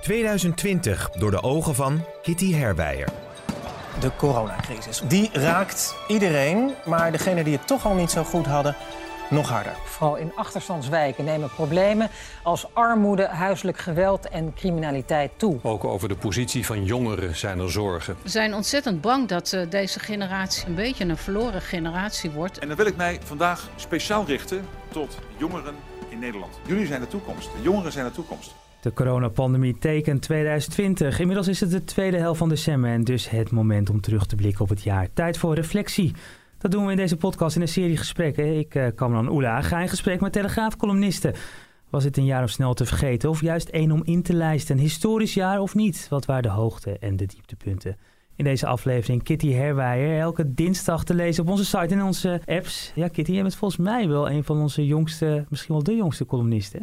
2020 door de ogen van Kitty Herwijer. De coronacrisis. Die raakt iedereen, maar degenen die het toch al niet zo goed hadden, nog harder. Vooral in achterstandswijken nemen problemen als armoede, huiselijk geweld en criminaliteit toe. Ook over de positie van jongeren zijn er zorgen. We zijn ontzettend bang dat uh, deze generatie een beetje een verloren generatie wordt. En dan wil ik mij vandaag speciaal richten tot jongeren in Nederland. Jullie zijn de toekomst. De jongeren zijn de toekomst. De coronapandemie tekent 2020. Inmiddels is het de tweede helft van december en dus het moment om terug te blikken op het jaar. Tijd voor reflectie. Dat doen we in deze podcast in een serie gesprekken. Ik uh, kwam dan Oela, ga in gesprek met Telegraaf-columnisten. Was het een jaar om snel te vergeten of juist één om in te lijsten? Een historisch jaar of niet? Wat waren de hoogte- en de dieptepunten? In deze aflevering Kitty Herwijer, elke dinsdag te lezen op onze site en onze apps. Ja, Kitty, jij bent volgens mij wel een van onze jongste, misschien wel de jongste columnisten.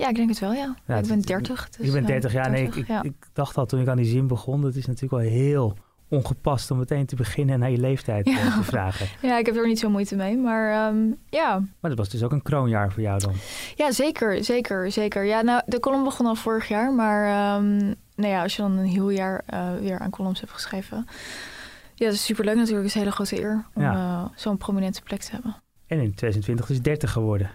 Ja, ik denk het wel, ja. ja ik ben 30. Dus, ik ben 30 jaar. 30, nee, ik, ja. ik, ik, dacht al toen ik aan die zin begon, dat is natuurlijk wel heel ongepast om meteen te beginnen naar je leeftijd ja. te vragen. Ja, ik heb er niet zo moeite mee, maar um, ja. Maar dat was dus ook een kroonjaar voor jou dan? Ja, zeker, zeker, zeker. Ja, nou, de column begon al vorig jaar, maar um, nou ja, als je dan een heel jaar uh, weer aan columns hebt geschreven. Ja, dat is superleuk natuurlijk. Het is een hele grote eer om ja. uh, zo'n prominente plek te hebben. En in 2020 is 30 geworden.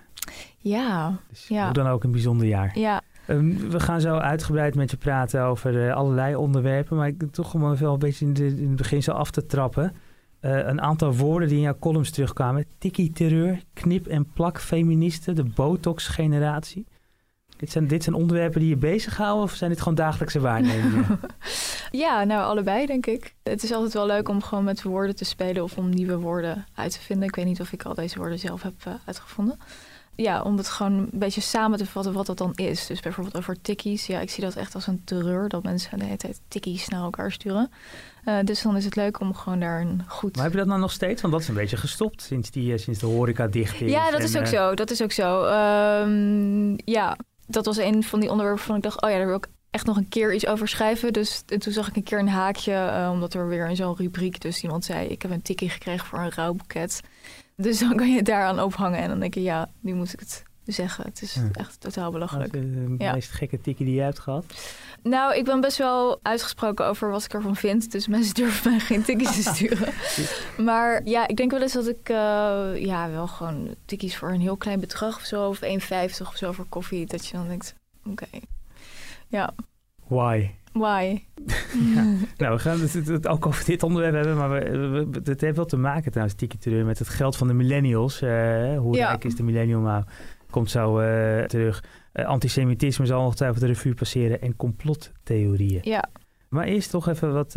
Ja. Dus ja. hoe dan ook een bijzonder jaar. Ja. Um, we gaan zo uitgebreid met je praten over uh, allerlei onderwerpen. Maar ik toch om wel een beetje in, de, in het begin zo af te trappen. Uh, een aantal woorden die in jouw columns terugkwamen. Tikkie-terreur, knip- en plak-feministen, de botox-generatie. Dit zijn, dit zijn onderwerpen die je bezighouden of zijn dit gewoon dagelijkse waarnemingen? ja, nou allebei denk ik. Het is altijd wel leuk om gewoon met woorden te spelen of om nieuwe woorden uit te vinden. Ik weet niet of ik al deze woorden zelf heb uh, uitgevonden ja, om het gewoon een beetje samen te vatten wat dat dan is. Dus bijvoorbeeld over tikkies. Ja, ik zie dat echt als een terreur dat mensen de hele tijd tikkies naar elkaar sturen. Uh, dus dan is het leuk om gewoon daar een goed... Maar heb je dat nou nog steeds? Want dat is een beetje gestopt sinds, die, sinds de horeca dicht is. Ja, dat is ook uh... zo. Dat is ook zo. Um, ja, dat was een van die onderwerpen waarvan ik dacht... oh ja, daar wil ik echt nog een keer iets over schrijven. Dus en toen zag ik een keer een haakje, uh, omdat er weer in zo'n rubriek... dus iemand zei, ik heb een tikkie gekregen voor een rouwboeket... Dus dan kan je het daaraan ophangen en dan denk je, ja, nu moet ik het zeggen. Het is ja. echt totaal belachelijk. Wat is de ja. meest gekke tikkie die je hebt gehad? Nou, ik ben best wel uitgesproken over wat ik ervan vind. Dus mensen durven mij geen tikkies te sturen. maar ja, ik denk wel eens dat ik uh, ja, wel gewoon tikkies voor een heel klein bedrag of zo. Of 1,50 of zo voor koffie. Dat je dan denkt, oké. Okay. Ja. Why? Why? ja. Nou, we gaan het, ook over dit onderwerp hebben, maar we, we, het heeft wel te maken trouwens, Tiki Terreur, met het geld van de millennials. Uh, hoe ja. rijk is de millennial nou? Komt zo uh, terug. Uh, antisemitisme zal ongetwijfeld de revue passeren en complottheorieën. Ja. Maar eerst toch even wat,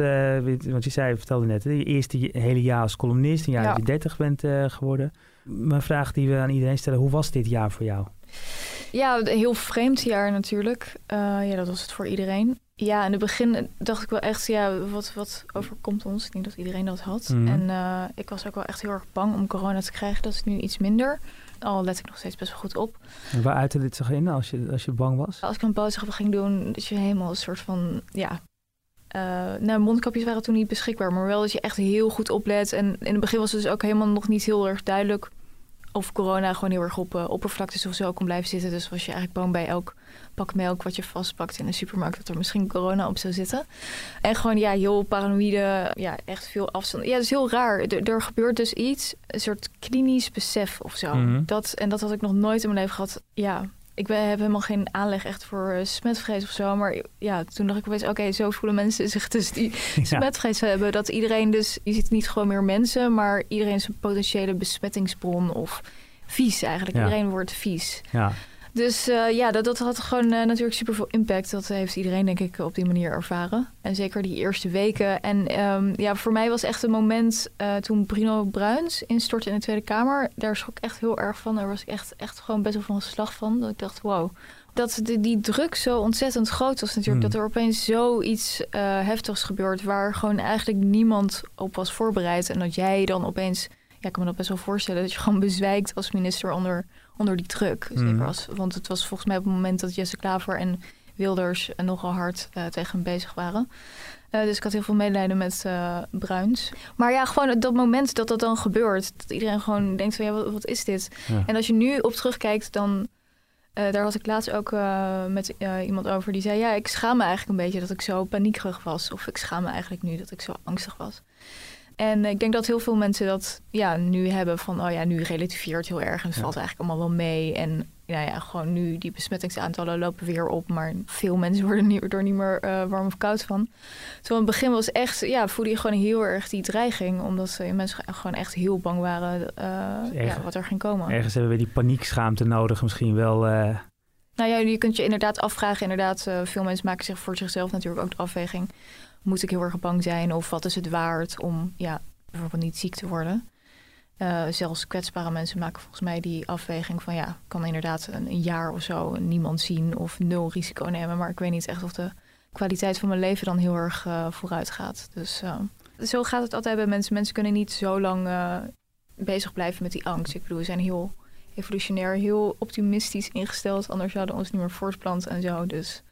want je zei, vertelde net, je eerste hele jaar als columnist, een jaar ja. dat je 30 bent geworden. Mijn vraag die we aan iedereen stellen, hoe was dit jaar voor jou? Ja, een heel vreemd jaar natuurlijk. ja, dat was het voor iedereen. Ja, in het begin dacht ik wel echt, ja, wat, wat overkomt ons? Ik denk dat iedereen dat had. Mhm. En uh, ik was ook wel echt heel erg bang om corona te krijgen. Dat is nu iets minder. Al let ik nog steeds best wel goed op. En waar uitte dit zich in als je, als je bang was? Als ik een boodschap ging doen, dat je helemaal een soort van, ja... Uh, nou, mondkapjes waren toen niet beschikbaar, maar wel dat je echt heel goed oplet. En in het begin was het dus ook helemaal nog niet heel erg duidelijk of corona gewoon heel erg op uh, oppervlaktes of zo kon blijven zitten. Dus was je eigenlijk bang bij elk pak melk wat je vastpakt in de supermarkt dat er misschien corona op zou zitten. En gewoon ja, heel paranoïde, ja, echt veel afstand. Ja, dat is heel raar. Er, er gebeurt dus iets, een soort klinisch besef of zo. Mhm. Dat, en dat had ik nog nooit in mijn leven gehad. Ja, ik ben, heb helemaal geen aanleg echt voor uh, smetvrees of zo. Maar ja, toen dacht ik opeens, oké, okay, zo voelen mensen zich dus die Ja. smetvrees hebben. Dat iedereen dus, je ziet niet gewoon meer mensen, maar iedereen is een potentiële besmettingsbron of vies eigenlijk. Ja. Iedereen wordt vies. Ja. Dus uh, ja, dat, dat had gewoon uh, natuurlijk super veel impact. Dat heeft iedereen denk ik op die manier ervaren. En zeker die eerste weken. En um, ja, voor mij was echt een moment uh, toen Bruno Bruins instortte in de Tweede Kamer. Daar schrok ik echt heel erg van. Daar was ik echt, echt gewoon best wel van slag van. Dat ik dacht, wow, dat de, die druk zo ontzettend groot was natuurlijk. Hmm. Dat er opeens zoiets eh heftigs gebeurt waar gewoon eigenlijk niemand op was voorbereid. En dat jij dan opeens, ja, ik kan me dat best wel voorstellen, dat je gewoon bezwijkt als minister onder, onder die druk. Zeker als, want het was volgens mij op het moment dat Jesse Klaver en Wilders eh, nogal hard eh, tegen hem bezig waren. Eh, dus ik had heel veel medelijden met eh, Bruins. Maar ja, gewoon dat moment dat dat dan gebeurt. Dat iedereen gewoon denkt van ja, wat, wat is dit? Ja. En als je nu op terugkijkt, dan... daar had ik laatst ook met iemand over die zei... ja, ik schaam me eigenlijk een beetje dat ik zo paniekerig was. Of ik schaam me eigenlijk nu dat ik zo angstig was. En ik denk dat heel veel mensen dat ja, nu hebben van... oh ja, nu relativeert heel erg en het Ja. valt eigenlijk allemaal wel mee. En nou ja, gewoon nu die besmettingsaantallen lopen weer op... maar veel mensen worden er niet meer eh, warm of koud van. Terwijl in het begin was echt... ja, voelde je gewoon heel erg die dreiging... omdat mensen gewoon echt heel bang waren eh, Erg- ja, wat er ging komen. Ergens hebben we die paniekschaamte nodig misschien wel. eh, Nou ja, je kunt je inderdaad afvragen. Inderdaad, veel mensen maken zich voor zichzelf natuurlijk ook de afweging. Moet ik heel erg bang zijn? Of wat is het waard om ja, bijvoorbeeld niet ziek te worden? Eh, zelfs kwetsbare mensen maken volgens mij die afweging van... ja, kan inderdaad een, jaar of zo niemand zien of nul risico nemen. Maar ik weet niet echt of de kwaliteit van mijn leven dan heel erg eh, vooruit gaat. Dus eh, zo gaat het altijd bij mensen. Mensen kunnen niet zo lang bezig blijven met die angst. Ik bedoel, we zijn heel evolutionair heel optimistisch ingesteld. Anders zouden we ons niet meer voortplanten en zo. Dus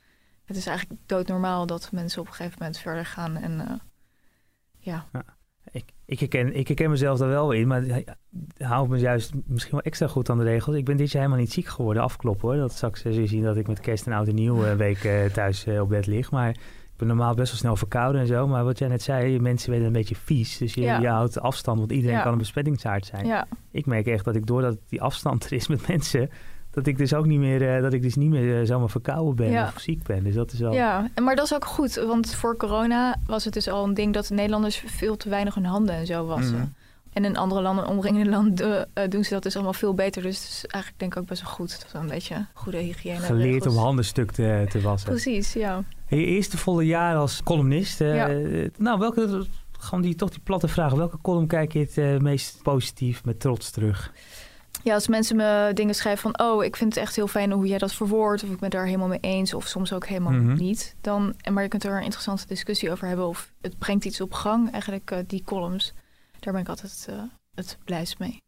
het is eigenlijk doodnormaal dat mensen op een gegeven moment verder gaan. En eh, ja, ik, ik, herken, ik herken mezelf daar wel in, maar hou me juist misschien wel extra goed aan de regels. Ik ben dit jaar helemaal niet ziek geworden, afkloppen hoor. Dat ik zul je zien dat ik met kerst en oud en nieuw eh, week eh, thuis op bed lig. Maar ik ben normaal best wel snel verkouden en zo. Maar wat jij net zei, mensen werden een beetje vies. Dus je, Ja. je houdt afstand, want iedereen Ja. kan een besmettingsaard zijn. ja, Ik merk echt dat ik doordat die afstand er is met mensen, dat ik dus ook niet meer, eh, dat ik dus niet meer eh, zomaar verkouden ben Ja. of ziek ben. Dus dat is wel. ja. En, maar dat is ook goed. Want voor corona was het dus al een ding dat de Nederlanders veel te weinig hun handen en zo wassen. Mhm. En in andere landen, omringende landen, eh, doen ze dat dus allemaal veel beter. Dus het is eigenlijk denk ik ook best wel goed. Dat is een beetje goede hygiëne. Geleerd om handen stuk te, te wassen. Precies, ja. Je eerste volle jaar als columnist. Ja. Nou, welke, gewoon die, toch die platte vraag. Welke column kijk je het meest positief met trots terug? Ja, als mensen me dingen schrijven van... oh, ik vind het echt heel fijn hoe jij dat verwoordt... of ik ben daar helemaal mee eens... of soms ook helemaal Mhm. niet. Dan, maar je kunt er een interessante discussie over hebben... of het brengt iets op gang, eigenlijk eh, die columns. Daar ben ik altijd eh, het blijst mee.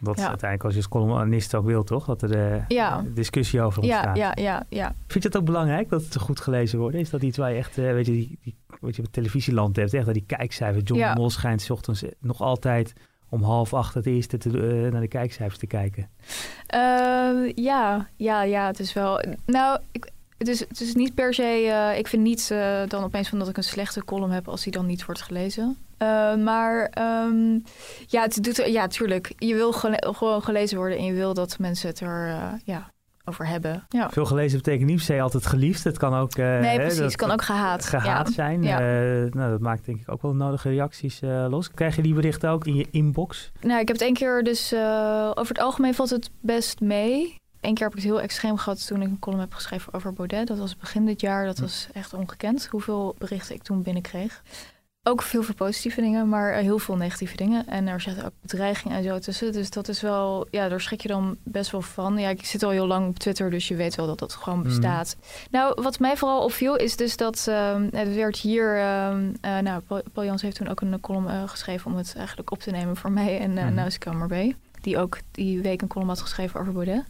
Dat is Ja. uiteindelijk als je als columnist ook wil, toch? Dat er eh, Ja. discussie over Ja, ontstaat. ja, ja, ja. Vind je het ook belangrijk dat het goed gelezen wordt? Is dat iets waar je echt, eh, weet je, die, die, wat je op televisieland hebt, echt dat die kijkcijfers. John Ja. de Mol schijnt 's ochtends nog altijd om half acht het eerste te, eh, naar de kijkcijfers te kijken. Eh, ja, ja, ja, het is wel... Nou, ik, het, is, het is niet per se... eh, ik vind niet eh, dan opeens van dat ik een slechte column heb... als die dan niet wordt gelezen. Eh, maar ehm, ja, het doet, ja, tuurlijk. Je wil gewoon gelezen worden... en je wil dat mensen het er ja, over hebben. Ja. Veel gelezen betekent niet per se altijd geliefd. Het kan ook, eh, Nee, hè, precies. dat- Het kan ook gehaat. gehaat ja. zijn. Ja. Eh, nou, dat maakt denk ik ook wel nodige reacties eh, los. Krijg je die berichten ook in je inbox? Nou, ik heb het één keer dus... eh, over het algemeen valt het best mee. Eén keer heb ik het heel extreem gehad toen ik een column heb geschreven over Baudet. Dat was begin dit jaar. Dat Hm. was echt ongekend hoeveel berichten ik toen binnenkreeg. Ook veel veel positieve dingen, maar eh, heel veel negatieve dingen. En er zaten ook bedreigingen en zo tussen. Dus dat is wel, ja, daar schrik je dan best wel van. Ja, ik zit al heel lang op Twitter, dus je weet wel dat dat gewoon Mhm. bestaat. Nou, wat mij vooral opviel is dus dat ehm, het werd hier... eh, nou, Paul, Paul Jans heeft toen ook een column eh, geschreven om het eigenlijk op te nemen voor mij en uh. Nausica Marbe. Die ook die week een column had geschreven over Baudet.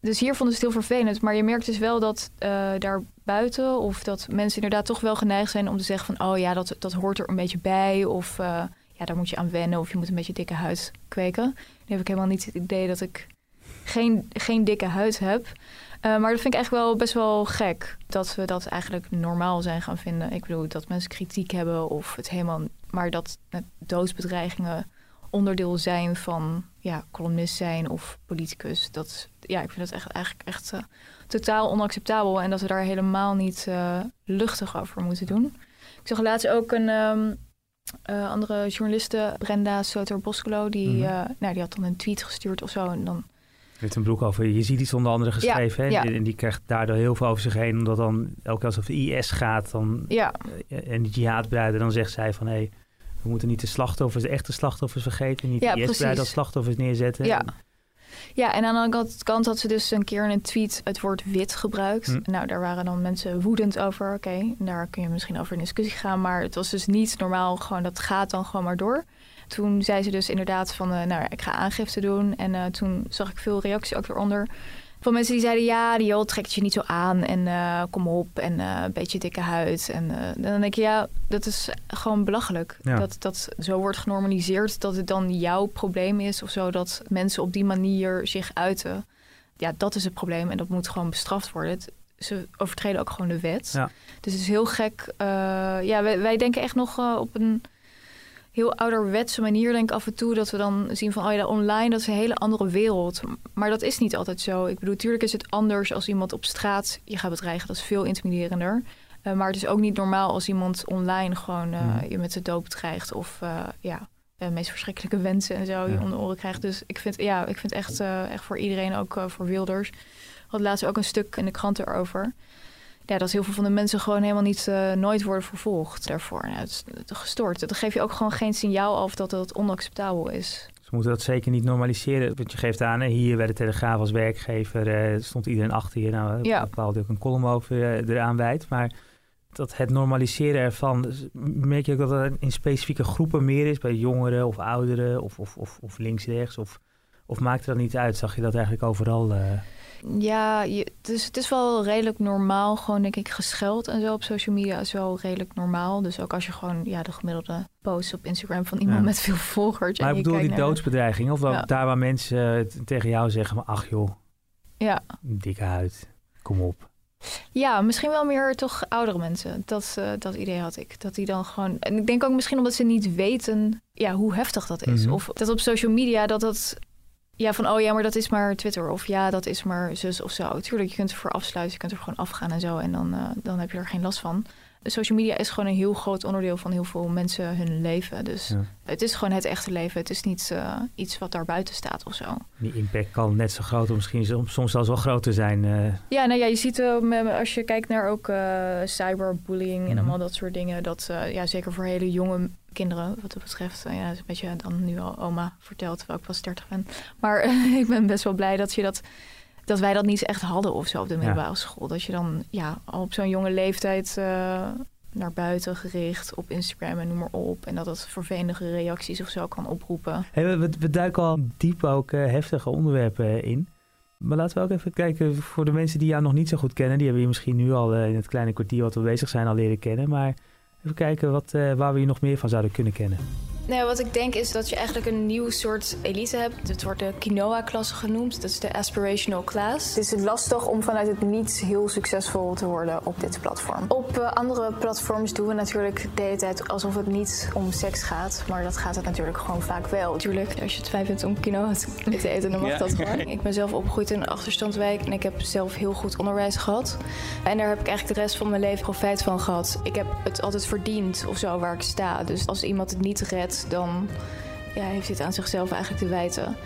Dus hier vonden ze het heel vervelend. Maar je merkt dus wel dat eh, daar buiten... of dat mensen inderdaad toch wel geneigd zijn om te zeggen van... oh ja, dat, dat hoort er een beetje bij. Of eh, ja, daar moet je aan wennen. Of je moet een beetje dikke huid kweken. Nu heb ik helemaal niet het idee dat ik geen, geen dikke huid heb. Uh, maar dat vind ik eigenlijk wel best wel gek. Dat we dat eigenlijk normaal zijn gaan vinden. Ik bedoel, dat mensen kritiek hebben of het helemaal... Maar dat uh, doodsbedreigingen onderdeel zijn van ja, columnist zijn of politicus. Dat, ja, ik vind dat echt, eigenlijk echt uh, totaal onacceptabel. En dat we daar helemaal niet uh, luchtig over moeten doen. Ik zag laatst ook een um, uh, andere journaliste, Brenda Soter-Boscolo... Die, mm -hmm. nou, die had dan een tweet gestuurd of zo. En dan heeft een broek over. Je ziet iets onder andere geschreven. Ja, hè? ja. En die krijgt daardoor heel veel over zich heen. Omdat dan elke keer als het IS gaat. Dan, ja. En die jihadbruiden. Dan zegt zij van hé. Hey, we moeten niet de slachtoffers, de echte slachtoffers vergeten. Niet ja, de als slachtoffers neerzetten. Ja. Ja, en aan de andere kant had ze dus een keer in een tweet het woord wit gebruikt. Hm. Nou, daar waren dan mensen woedend over. Oké, daar kun je misschien over in discussie gaan. Maar het was dus niet normaal, gewoon dat gaat dan gewoon maar door. Toen zei ze dus inderdaad van, eh, nou, ik ga aangifte doen. En eh, toen zag ik veel reacties ook eronder. Van mensen die zeiden, ja, die joh, trekt je niet zo aan. En eh, kom op, en eh, een beetje dikke huid. En eh, dan denk je, ja, dat is gewoon belachelijk. Ja. Dat dat zo wordt genormaliseerd dat het dan jouw probleem is of zo. Dat mensen op die manier zich uiten. Ja, dat is het probleem en dat moet gewoon bestraft worden. Het- ze overtreden ook gewoon de wet. Ja. Dus het is heel gek. eh, ja, wij, wij denken echt nog eh, op een heel ouderwetse manier, denk ik af en toe, dat we dan zien van, oh ja, online, dat is een hele andere wereld. Maar dat is niet altijd zo. Ik bedoel, natuurlijk is het anders als iemand op straat je gaat bedreigen. Dat is veel intimiderender. Eh, maar het is ook niet normaal als iemand online gewoon eh, Mhm. je met de dood bedreigt of eh, ja, de meest verschrikkelijke wensen en zo je Ja. de oren krijgt. Dus ik vind, ja, ik vind echt, echt voor iedereen, ook voor Wilders. had laatst ook een stuk in de krant erover. Ja, dat heel veel van de mensen gewoon helemaal niet, eh, nooit worden vervolgd daarvoor. Nou, het is gestoord. Dan geef je ook gewoon geen signaal af dat dat onacceptabel is. Ze moeten dat zeker niet normaliseren. Want je geeft aan, hier bij de Telegraaf als werkgever eh, stond iedereen achter je. Nou, Ja. ja. bepaald ook een column over eh, eraan wijdt. Maar dat het normaliseren ervan, dus merk je ook dat het in specifieke groepen meer is. Bij jongeren of ouderen of, of, of, of links-rechts. Of, of maakt dat niet uit? Zag je dat eigenlijk overal? eh? Ja, je, dus het is wel redelijk normaal, gewoon denk ik, gescheld en zo op social media is wel redelijk normaal. Dus ook als je gewoon ja, de gemiddelde post op Instagram van iemand Ja. met veel volgers. Maar en ik bedoel die doodsbedreiging. Of wel Ja. daar waar mensen eh, tegen jou zeggen, maar ach joh, Ja. dikke huid, kom op. ja, misschien wel meer toch oudere mensen. Dat, eh, dat idee had ik. Dat die dan gewoon. En ik denk ook misschien omdat ze niet weten ja, hoe heftig dat is. Mhm. Of dat op social media dat dat. Ja, van oh ja, maar dat is maar Twitter. Of ja, dat is maar zus of zo. Tuurlijk, je kunt ervoor afsluiten. Je kunt er gewoon afgaan en zo. En dan, eh, dan heb je er geen last van. Social media is gewoon een heel groot onderdeel van heel veel mensen hun leven. Dus Ja. het is gewoon het echte leven. Het is niet eh, iets wat daar buiten staat of zo. Die impact kan net zo groot of misschien soms zelfs wel groter zijn. eh. Ja, nou ja, je ziet als je kijkt naar ook cyberbullying en Mhm. allemaal dat soort dingen. Dat ja, zeker voor hele jonge kinderen, wat dat betreft. eh, ja, dat is een beetje dan nu al oma vertelt, terwijl ik pas 30 ben. Maar ik ben best wel blij dat je dat. Dat wij dat niet echt hadden of zo op de middelbare school. Dat je dan ja, al op zo'n jonge leeftijd eh, naar buiten gericht op Instagram en noem maar op. En dat dat vervelende reacties of zo kan oproepen. Hey, we, duiken al diep ook eh, heftige onderwerpen in. Maar laten we ook even kijken voor de mensen die jou nog niet zo goed kennen. Die hebben je misschien nu al eh, in het kleine kwartier wat we bezig zijn al leren kennen. Maar even kijken wat, eh, waar we je nog meer van zouden kunnen kennen. Nou, wat ik denk is dat je eigenlijk een nieuw soort elite hebt. Het wordt de quinoa-klasse genoemd. Dat is de aspirational class. Het is lastig om vanuit het niets heel succesvol te worden op dit platform. Op eh, andere platforms doen we natuurlijk de hele tijd alsof het niet om seks gaat. Maar dat gaat het natuurlijk gewoon vaak wel. Natuurlijk, als je het fijn vindt om quinoa te te eten, dan mag Ja. dat gewoon. Ik ben zelf opgegroeid in een achterstandswijk en ik heb zelf heel goed onderwijs gehad. En daar heb ik eigenlijk de rest van mijn leven profijt van gehad. Ik heb het altijd verdiend of zo waar ik sta. Dus als iemand het niet redt, dan ja, heeft het aan zichzelf eigenlijk te wijten.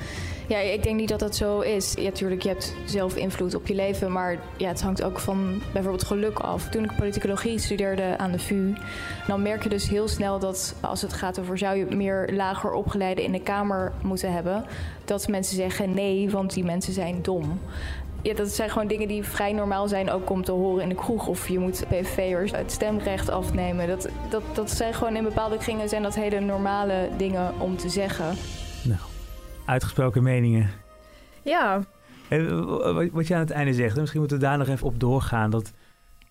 Ja, ik denk niet dat dat zo is. Ja, tuurlijk, je hebt zelf invloed op je leven, maar ja, het hangt ook van bijvoorbeeld geluk af. Toen ik politicologie studeerde aan de VU, dan merk je dus heel snel dat als het gaat over zou je meer lager opgeleiden in de Kamer moeten hebben, dat mensen zeggen nee, want die mensen zijn dom. Ja, dat zijn gewoon dingen die vrij normaal zijn ook om te horen in de kroeg. Of je moet PVV'ers het stemrecht afnemen. Dat, dat, dat zijn gewoon in bepaalde kringen zijn dat hele normale dingen om te zeggen. Nou, uitgesproken meningen. Ja, Hey, wat- wat je aan het einde zegt, misschien moeten we daar nog even op doorgaan. Dat,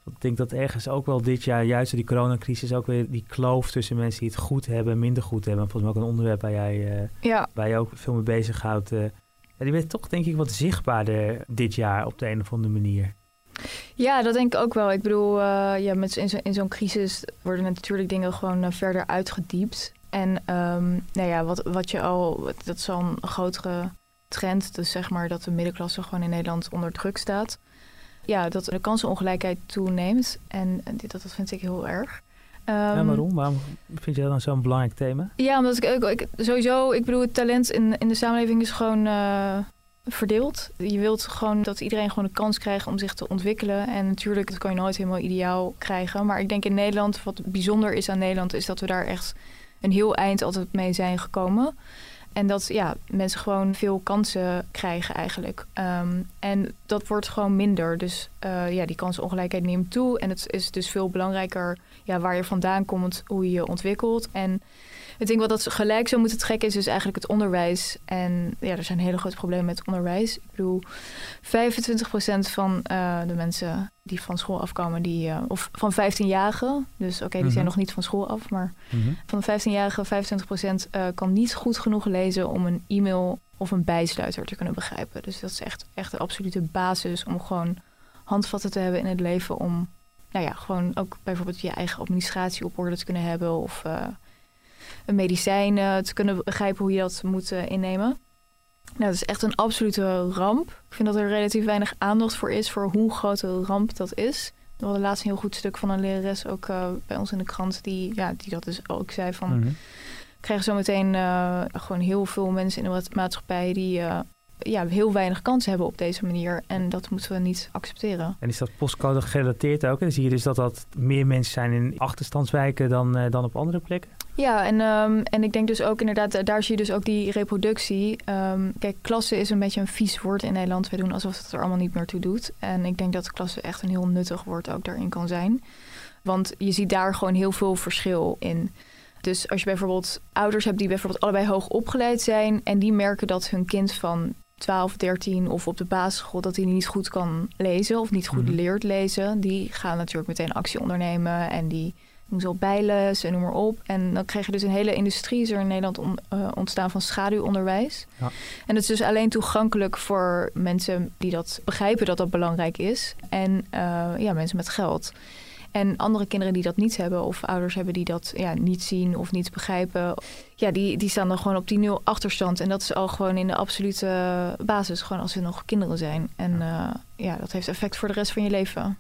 dat ik denk dat ergens ook wel dit jaar, juist door die coronacrisis, ook weer die kloof tussen mensen die het goed hebben en minder goed hebben. Volgens mij ook een onderwerp waar jij, eh, Ja. waar je ook veel mee bezighoudt. eh die werd toch denk ik wat zichtbaarder dit jaar op de een of andere manier. Ja, dat denk ik ook wel. Ik bedoel, eh, ja, met, in, zo, in zo'n crisis worden natuurlijk dingen gewoon eh, verder uitgediept. En ehm, nou ja, wat, wat je al, dat is een grotere trend. Dus zeg maar dat de middenklasse gewoon in Nederland onder druk staat. Ja, dat de kansenongelijkheid toeneemt. En dat vind ik heel erg. Ja, Ehm, waarom? Waarom vind je dat dan zo'n belangrijk thema? Ja, omdat ik, ik, ik- sowieso, ik bedoel, het talent in, in de samenleving is gewoon eh, verdeeld. Je wilt gewoon dat iedereen gewoon de kans krijgt om zich te ontwikkelen. En natuurlijk, dat kan je nooit helemaal ideaal krijgen. Maar ik denk in Nederland, wat bijzonder is aan Nederland, is dat we daar echt een heel eind altijd mee zijn gekomen. En dat ja, mensen gewoon veel kansen krijgen eigenlijk. Ehm, en dat wordt gewoon minder. Dus uh, ja, die kansenongelijkheid neemt toe. En het is dus veel belangrijker ja, waar je vandaan komt, hoe je je ontwikkelt. En ik denk wel dat gelijk zou moeten trekken is dus eigenlijk het onderwijs. En ja, er zijn hele grote problemen met onderwijs. Ik bedoel, 25% van uh, de mensen die van school afkomen, die, uh, of van 15-jarigen, dus oké, okay, die zijn nog niet van school af, maar mm -hmm. van de 15-jarigen, 25% uh, kan niet goed genoeg lezen om een e-mail of een bijsluiter te kunnen begrijpen. Dus dat is echt, echt de absolute basis om gewoon handvatten te hebben in het leven om nou ja, gewoon ook bijvoorbeeld je eigen administratie op orde te kunnen hebben of uh, een medicijn uh, te kunnen begrijpen hoe je dat moet uh, innemen. Nou, dat is echt een absolute ramp. Ik vind dat er relatief weinig aandacht voor is voor hoe groot een ramp dat is. We hadden laatst een heel goed stuk van een lerares ook bij ons in de krant die, ja, die dat dus ook zei van... Mm -hmm. krijgen zo meteen gewoon heel veel mensen in de maatschappij die ja, heel weinig kans hebben op deze manier. En dat moeten we niet accepteren. En is dat postcode gerelateerd ook? En zie je dus dat dat meer mensen zijn in achterstandswijken dan, uh, dan op andere plekken? Ja, en, um, en ik denk dus ook inderdaad, daar zie je dus ook die reproductie. Um, kijk, klasse is een beetje een vies woord in Nederland. We doen alsof het er allemaal niet meer toe doet. En ik denk dat klasse echt een heel nuttig woord ook daarin kan zijn. Want je ziet daar gewoon heel veel verschil in. Dus als je bijvoorbeeld ouders hebt die bijvoorbeeld allebei hoog opgeleid zijn en die merken dat hun kind van 12, 13 of op de basisschool dat hij niet goed kan lezen of niet goed mm -hmm. leert lezen, die gaan natuurlijk meteen actie ondernemen en die doen ze op bijles en noem maar op. En dan krijg je dus een hele industrie is er in Nederland on, uh, ontstaan van schaduwonderwijs. Ja. En het is dus alleen toegankelijk voor mensen die dat begrijpen dat dat belangrijk is en uh, ja, mensen met geld. En andere kinderen die dat niet hebben, of ouders hebben die dat ja, niet zien of niet begrijpen, ja, die, die staan dan gewoon op die nul achterstand. En dat is al gewoon in de absolute basis, gewoon als ze nog kinderen zijn. En ja, uh, ja dat heeft effect voor de rest van je leven.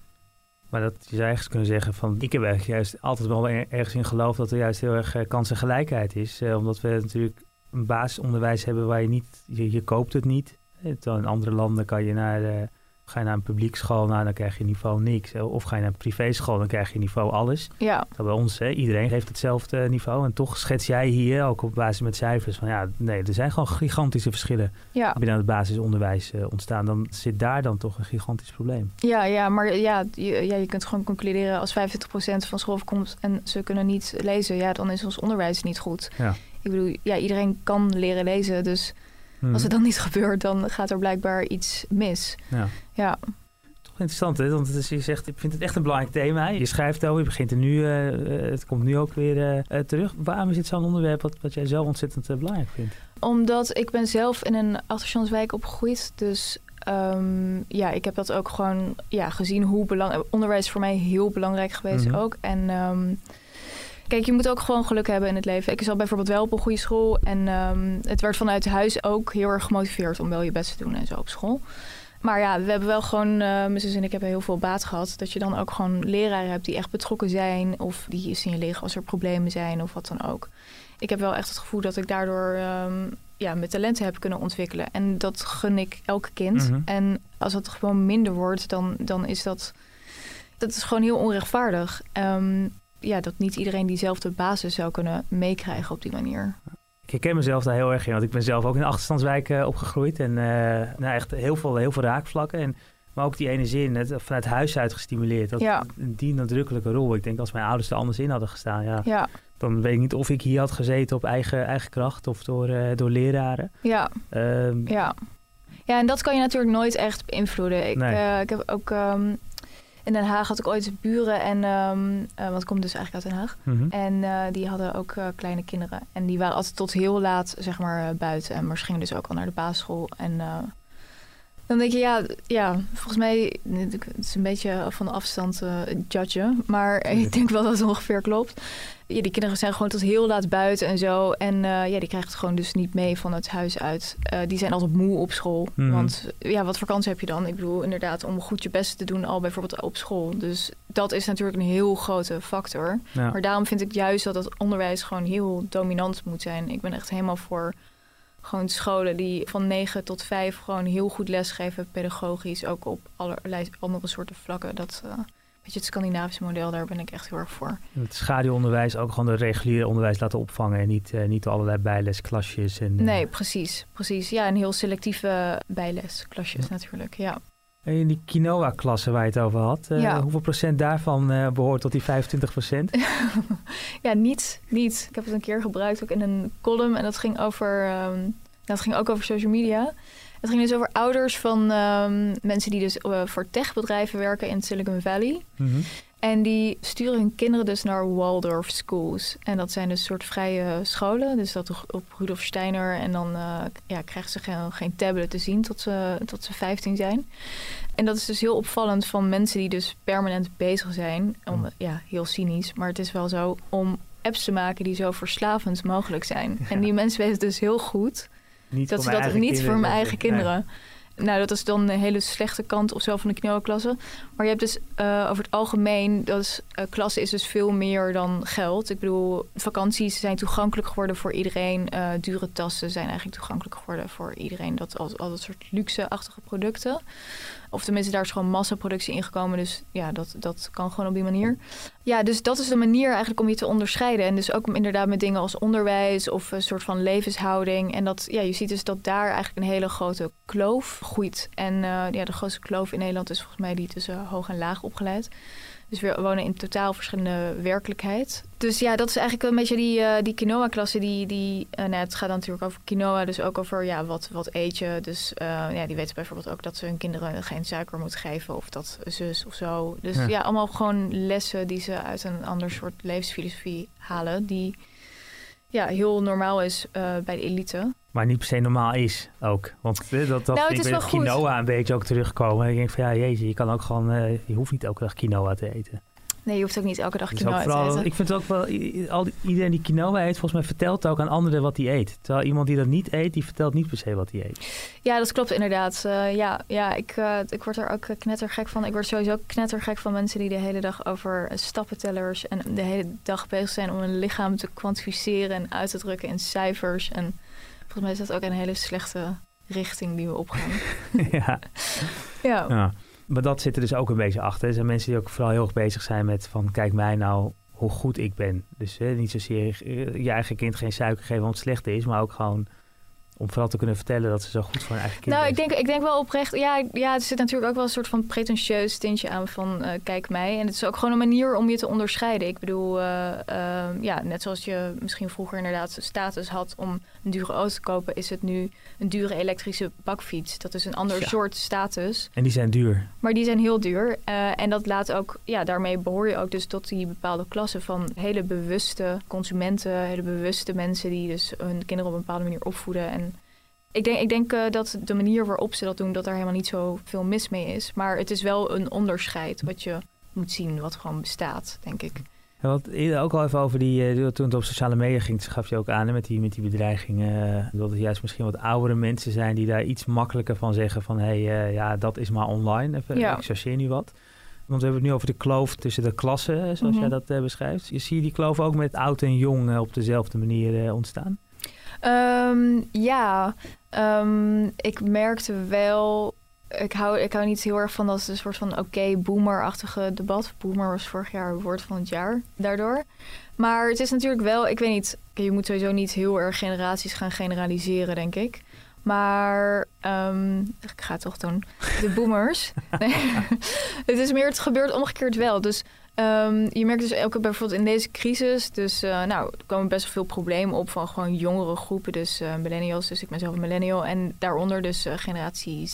Maar dat je zou ergens kunnen zeggen van... ik heb eigenlijk juist altijd wel ergens in geloofd... dat er juist heel erg uh, kansengelijkheid is. Omdat we natuurlijk een basisonderwijs hebben waar je niet... je, je koopt het niet. In andere landen kan je naar... de Ga je naar een publiek school, nou, dan krijg je niveau niks. Of ga je naar een privéschool, dan krijg je niveau alles. Ja. Dat bij ons, hè, iedereen heeft hetzelfde niveau. En toch schets jij hier, ook op basis met cijfers, van ja, nee, er zijn gewoon gigantische verschillen ja. binnen het basisonderwijs uh, ontstaan. Dan zit daar dan toch een gigantisch probleem. Ja, ja maar ja, je, ja, je kunt gewoon concluderen als 25% van school komt en ze kunnen niet lezen, ja, dan is ons onderwijs niet goed. Ja. Ik bedoel, ja, iedereen kan leren lezen, dus als het dan niet gebeurt, dan gaat er blijkbaar iets mis. Ja. Ja. Toch interessant, hè? Want het is, je zegt, ik vind het echt een belangrijk thema. Je schrijft over, je begint er nu, uh, het komt nu ook weer uh, terug. Waarom is dit zo'n onderwerp wat, wat jij zo ontzettend uh, belangrijk vindt? Omdat ik ben zelf in een achterstandswijk opgegroeid. Dus um, ja, ik heb dat ook gewoon ja, gezien hoe belangrijk... Onderwijs is voor mij heel belangrijk geweest mm -hmm. ook. En... Um, Kijk, je moet ook gewoon geluk hebben in het leven. Ik zat bijvoorbeeld wel op een goede school. En um, het werd vanuit huis ook heel erg gemotiveerd om wel je best te doen en zo op school. Maar ja, we hebben wel gewoon, uh, mijn zus en ik hebben heel veel baat gehad. Dat je dan ook gewoon leraren hebt die echt betrokken zijn. Of die je signaleren als er problemen zijn of wat dan ook. Ik heb wel echt het gevoel dat ik daardoor um, ja, mijn talenten heb kunnen ontwikkelen. En dat gun ik elke kind. Mm -hmm. En als het gewoon minder wordt, dan, dan is dat... Dat is gewoon heel onrechtvaardig. Um, ja, dat niet iedereen diezelfde basis zou kunnen meekrijgen op die manier. Ik herken mezelf daar heel erg in, want ik ben zelf ook in de achterstandswijk uh, opgegroeid. En uh, nou, echt heel veel, heel veel raakvlakken. En, maar ook die ene zin, het, vanuit huis uit gestimuleerd. Dat, ja. Die nadrukkelijke rol. Ik denk als mijn ouders er anders in hadden gestaan, ja, ja. dan weet ik niet of ik hier had gezeten op eigen, eigen kracht of door, uh, door leraren. Ja. Um, ja. Ja, en dat kan je natuurlijk nooit echt beïnvloeden. Ik, nee. ik heb ook um, in Den Haag had ik ooit buren en um, uh, want ik kom dus eigenlijk uit Den Haag. Mm -hmm. En uh, die hadden ook uh, kleine kinderen. En die waren altijd tot heel laat, zeg maar, buiten. En maar ze gingen dus ook al naar de basisschool. En dan denk je, ja, ja, volgens mij, het is een beetje van de afstand judgen. Maar ik denk wel dat het ongeveer klopt. Ja, die kinderen zijn gewoon tot heel laat buiten en zo. En uh, ja, die krijgen het gewoon dus niet mee van het huis uit. Uh, die zijn altijd moe op school. Mhm. Mm. Want ja, wat kans heb je dan? Ik bedoel, inderdaad, om goed je best te doen al bijvoorbeeld op school. Dus dat is natuurlijk een heel grote factor. Ja. Maar daarom vind ik juist dat het onderwijs gewoon heel dominant moet zijn. Ik ben echt helemaal voor gewoon scholen die van 9 tot 5 gewoon heel goed lesgeven, pedagogisch, ook op allerlei andere soorten vlakken. Dat uh, Weet je, het Scandinavische model, daar ben ik echt heel erg voor. Het schaduwonderwijs ook gewoon de reguliere onderwijs laten opvangen en niet, uh, niet allerlei bijlesklasjes. En, uh... Nee, precies, precies. Ja, en heel selectieve bijlesklasjes ja. natuurlijk, ja. En in die quinoa-klasse waar je het over had, uh, ja. hoeveel procent daarvan behoort tot die 25 procent? ja, niet, niet. Ik heb het een keer gebruikt ook in een column en dat ging over, um, dat ging ook over social media. Het ging dus over ouders van um, mensen die dus uh, voor techbedrijven werken in Silicon Valley. Mm -hmm. En die sturen hun kinderen dus naar Waldorf schools. En dat zijn dus soort vrije scholen. Dus dat op Rudolf Steiner. En dan uh, ja, krijgen ze geen, geen tablet te zien tot ze, tot ze 15 zijn. En dat is dus heel opvallend van mensen die dus permanent bezig zijn. Om, ja, heel cynisch, maar het is wel zo om apps te maken die zo verslavend mogelijk zijn. Ja. En die mensen weten dus heel goed niet dat ze dat niet voor mijn eigen nee. Nou, dat is dan een hele slechte kant of zo van de quinoa-klasse. Maar je hebt dus uh, over het algemeen, dat is, uh, klasse is dus veel meer dan geld. Ik bedoel, vakanties zijn toegankelijk geworden voor iedereen. Uh, dure tassen zijn eigenlijk toegankelijk geworden voor iedereen. Dat al, al dat soort luxe-achtige producten. Of tenminste, daar is gewoon massaproductie ingekomen. Dus ja, dat, dat kan gewoon op die manier. Ja, dus dat is de manier eigenlijk om je te onderscheiden. En dus ook inderdaad met dingen als onderwijs of een soort van levenshouding. En dat, ja, je ziet dus dat daar eigenlijk een hele grote kloof groeit. En uh, ja, de grootste kloof in Nederland is volgens mij die tussen hoog en laag opgeleid. Dus we wonen in totaal verschillende werkelijkheid. Dus ja, dat is eigenlijk een beetje die, uh, die quinoa-klasse. Die, die, uh, nou, het gaat dan natuurlijk over quinoa, dus ook over ja, wat, wat eet je. Dus uh, ja, die weten bijvoorbeeld ook dat ze hun kinderen geen suiker moeten geven of dat zus of zo. Dus ja. ja, allemaal gewoon lessen die ze uit een ander soort levensfilosofie halen. Die ja, heel normaal is bij de elite. Maar niet per se normaal is ook. Want dat, dat nou, ik weet quinoa een beetje ook terugkomen. Ik denk van ja, jezus, je kan ook gewoon, uh, je hoeft niet elke dag quinoa te eten. Nee, je hoeft ook niet elke dag quinoa vooral, te eten. Ik vind het ook wel, al, iedereen die quinoa eet, volgens mij vertelt ook aan anderen wat hij eet. Terwijl iemand die dat niet eet, die vertelt niet per se wat hij eet. Ja, dat klopt inderdaad. Uh, ja, ja ik, uh, ik word er ook knettergek van. Ik word sowieso knettergek van mensen die de hele dag over stappentellers en de hele dag bezig zijn om een lichaam te kwantificeren en uit te drukken in cijfers. En volgens mij is dat ook een hele slechte richting die we opgaan. ja. ja. ja. Maar dat zit er dus ook een beetje achter. Er zijn mensen die ook vooral heel erg bezig zijn met van kijk mij nou hoe goed ik ben. Dus eh, niet zozeer je eigen kind geen suiker geven omdat het slecht is, maar ook gewoon om vooral te kunnen vertellen dat ze zo goed voor hun eigen kind Nou, is. ik denk, ik denk wel oprecht. Ja, ja, er zit natuurlijk ook wel een soort van pretentieus tintje aan van uh, kijk mij. En het is ook gewoon een manier om je te onderscheiden. Ik bedoel, uh, uh, ja, net zoals je misschien vroeger inderdaad status had om een dure auto te kopen, is het nu een dure elektrische bakfiets. Dat is een ander Ja. soort status. En die zijn duur. Maar die zijn heel duur. Eh, en dat laat ook, ja, daarmee behoor je ook dus tot die bepaalde klasse van hele bewuste consumenten, hele bewuste mensen die dus hun kinderen op een bepaalde manier opvoeden. En ik denk, ik denk eh, dat de manier waarop ze dat doen, dat daar helemaal niet zo veel mis mee is. Maar het is wel een onderscheid wat je moet zien, wat gewoon bestaat, denk ik. Ja, eerder ook al even over die, eh, toen het op sociale media ging, gaf je ook aan hè, met die, met die bedreigingen. eh, dat het juist misschien wat oudere mensen zijn die daar iets makkelijker van zeggen van hé, hey, ja, dat is maar online. Even, Ja. Ik chargeer nu wat. Want we hebben het nu over de kloof tussen de klassen, zoals Mhm. jij dat beschrijft. Je zie je die kloof ook met oud en jong op dezelfde manier ontstaan? Ehm, ja, Ehm, ik merkte wel. Ik hou, ik hou niet heel erg van dat een soort van oké boomer-achtige debat. Boomer was vorig jaar het woord van het jaar daardoor. Maar het is natuurlijk wel, ik weet niet, je moet sowieso niet heel erg generaties gaan generaliseren, denk ik. Maar ehm, ik ga toch doen. De boomers. het is meer, het gebeurt omgekeerd wel. Dus Ehm, je merkt dus ook bijvoorbeeld in deze crisis, dus eh, nou, er komen best wel veel problemen op van gewoon jongere groepen, dus eh, millennials, dus ik ben zelf een millennial en daaronder dus eh, generatie Z.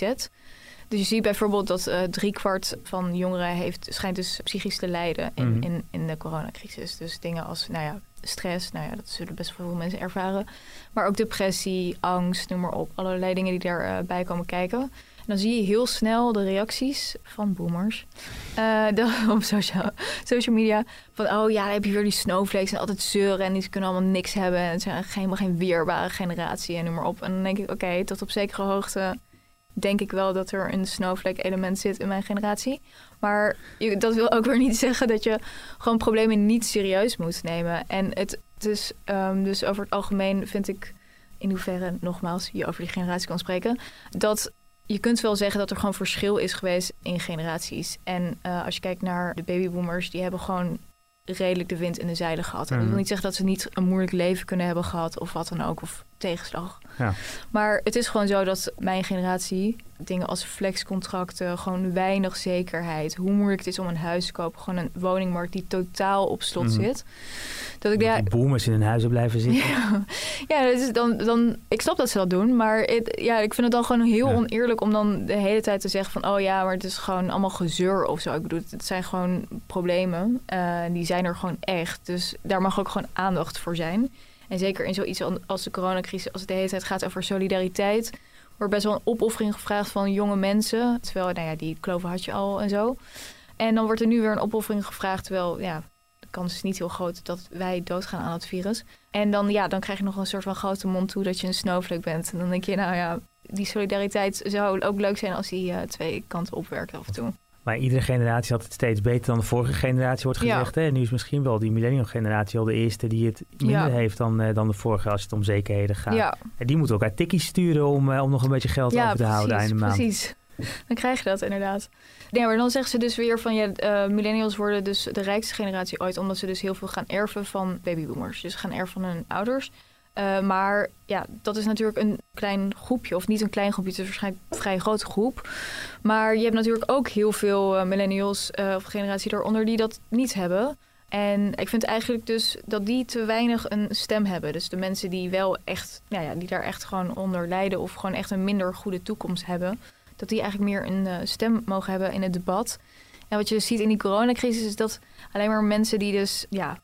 Dus je ziet bijvoorbeeld dat driekwart van jongeren heeft, schijnt dus psychisch te lijden in, Mhm. in, in de coronacrisis. Dus dingen als, nou ja, stress, nou ja, dat zullen best wel veel mensen ervaren. Maar ook depressie, angst, noem maar op. Allerlei dingen die daarbij komen kijken. Dan zie je heel snel de reacties van boomers eh, op social, social media. Van, oh ja, dan heb je weer die snowflakes en altijd zeuren en die kunnen allemaal niks hebben. En het zijn geen weerbare generatie en noem maar op. En dan denk ik, oké, tot op zekere hoogte denk ik wel dat er een snowflake element zit in mijn generatie. Maar je- dat wil ook weer niet zeggen dat je gewoon problemen niet serieus moet nemen. En het, het is ehm, dus over het algemeen vind ik, in hoeverre nogmaals je over die generatie kan spreken, dat je kunt wel zeggen dat er gewoon verschil is geweest in generaties. En uh, als je kijkt naar de babyboomers, die hebben gewoon redelijk de wind in de zeilen gehad. En dat wil niet zeggen dat ze niet een moeilijk leven kunnen hebben gehad of wat dan ook, of tegenslag. Ja. Maar het is gewoon zo dat mijn generatie dingen als flexcontracten, gewoon weinig zekerheid, hoe moeilijk het is om een huis te kopen, gewoon een woningmarkt die totaal op slot Mhm. zit. Dat ik ja, boomers in hun huizen blijven zitten. ja, is dan, dan, ik snap dat ze dat doen, maar het, ja, ik vind het dan gewoon heel Ja. oneerlijk om dan de hele tijd te zeggen van, oh ja, maar het is gewoon allemaal gezeur of zo. Ik bedoel, het zijn gewoon problemen, eh, die zijn er gewoon echt. Dus daar mag ook gewoon aandacht voor zijn. En zeker in zoiets als de coronacrisis, als het de hele tijd gaat over solidariteit, wordt best wel een opoffering gevraagd van jonge mensen. Terwijl, nou ja, die kloven had je al en zo. En dan wordt er nu weer een opoffering gevraagd, terwijl, ja, de kans is niet heel groot dat wij doodgaan aan het virus. En dan, ja, dan krijg je nog een soort van grote mond toe dat je een snowflake bent. En dan denk je, nou ja, die solidariteit zou ook leuk zijn als die eh, twee kanten opwerkt af en toe. Maar iedere generatie had het steeds beter dan de vorige generatie, wordt Ja. gezegd. Hè? En nu is misschien wel die millennial generatie al de eerste die het minder Ja. heeft dan, eh, dan de vorige als het om zekerheden gaat. Ja. En die moeten elkaar tikkies sturen om, eh, om nog een beetje geld over te houden precies, einde maand. precies. Dan krijg je dat inderdaad. Nee, maar dan zeggen ze dus weer van ja, eh, millennials worden dus de rijkste generatie ooit, omdat ze dus heel veel gaan erven van babyboomers. Dus gaan erven van hun ouders. Eh, maar ja, dat is natuurlijk een klein groepje, of niet een klein groepje, het is waarschijnlijk een vrij grote groep. Maar je hebt natuurlijk ook heel veel eh, millennials eh, of generatie daaronder die dat niet hebben. En ik vind eigenlijk dus dat die te weinig een stem hebben. Dus de mensen die wel echt, nou ja, die daar echt gewoon onder lijden of gewoon echt een minder goede toekomst hebben, dat die eigenlijk meer een stem mogen hebben in het debat. En wat je ziet in die coronacrisis is dat alleen maar mensen die dus, ja,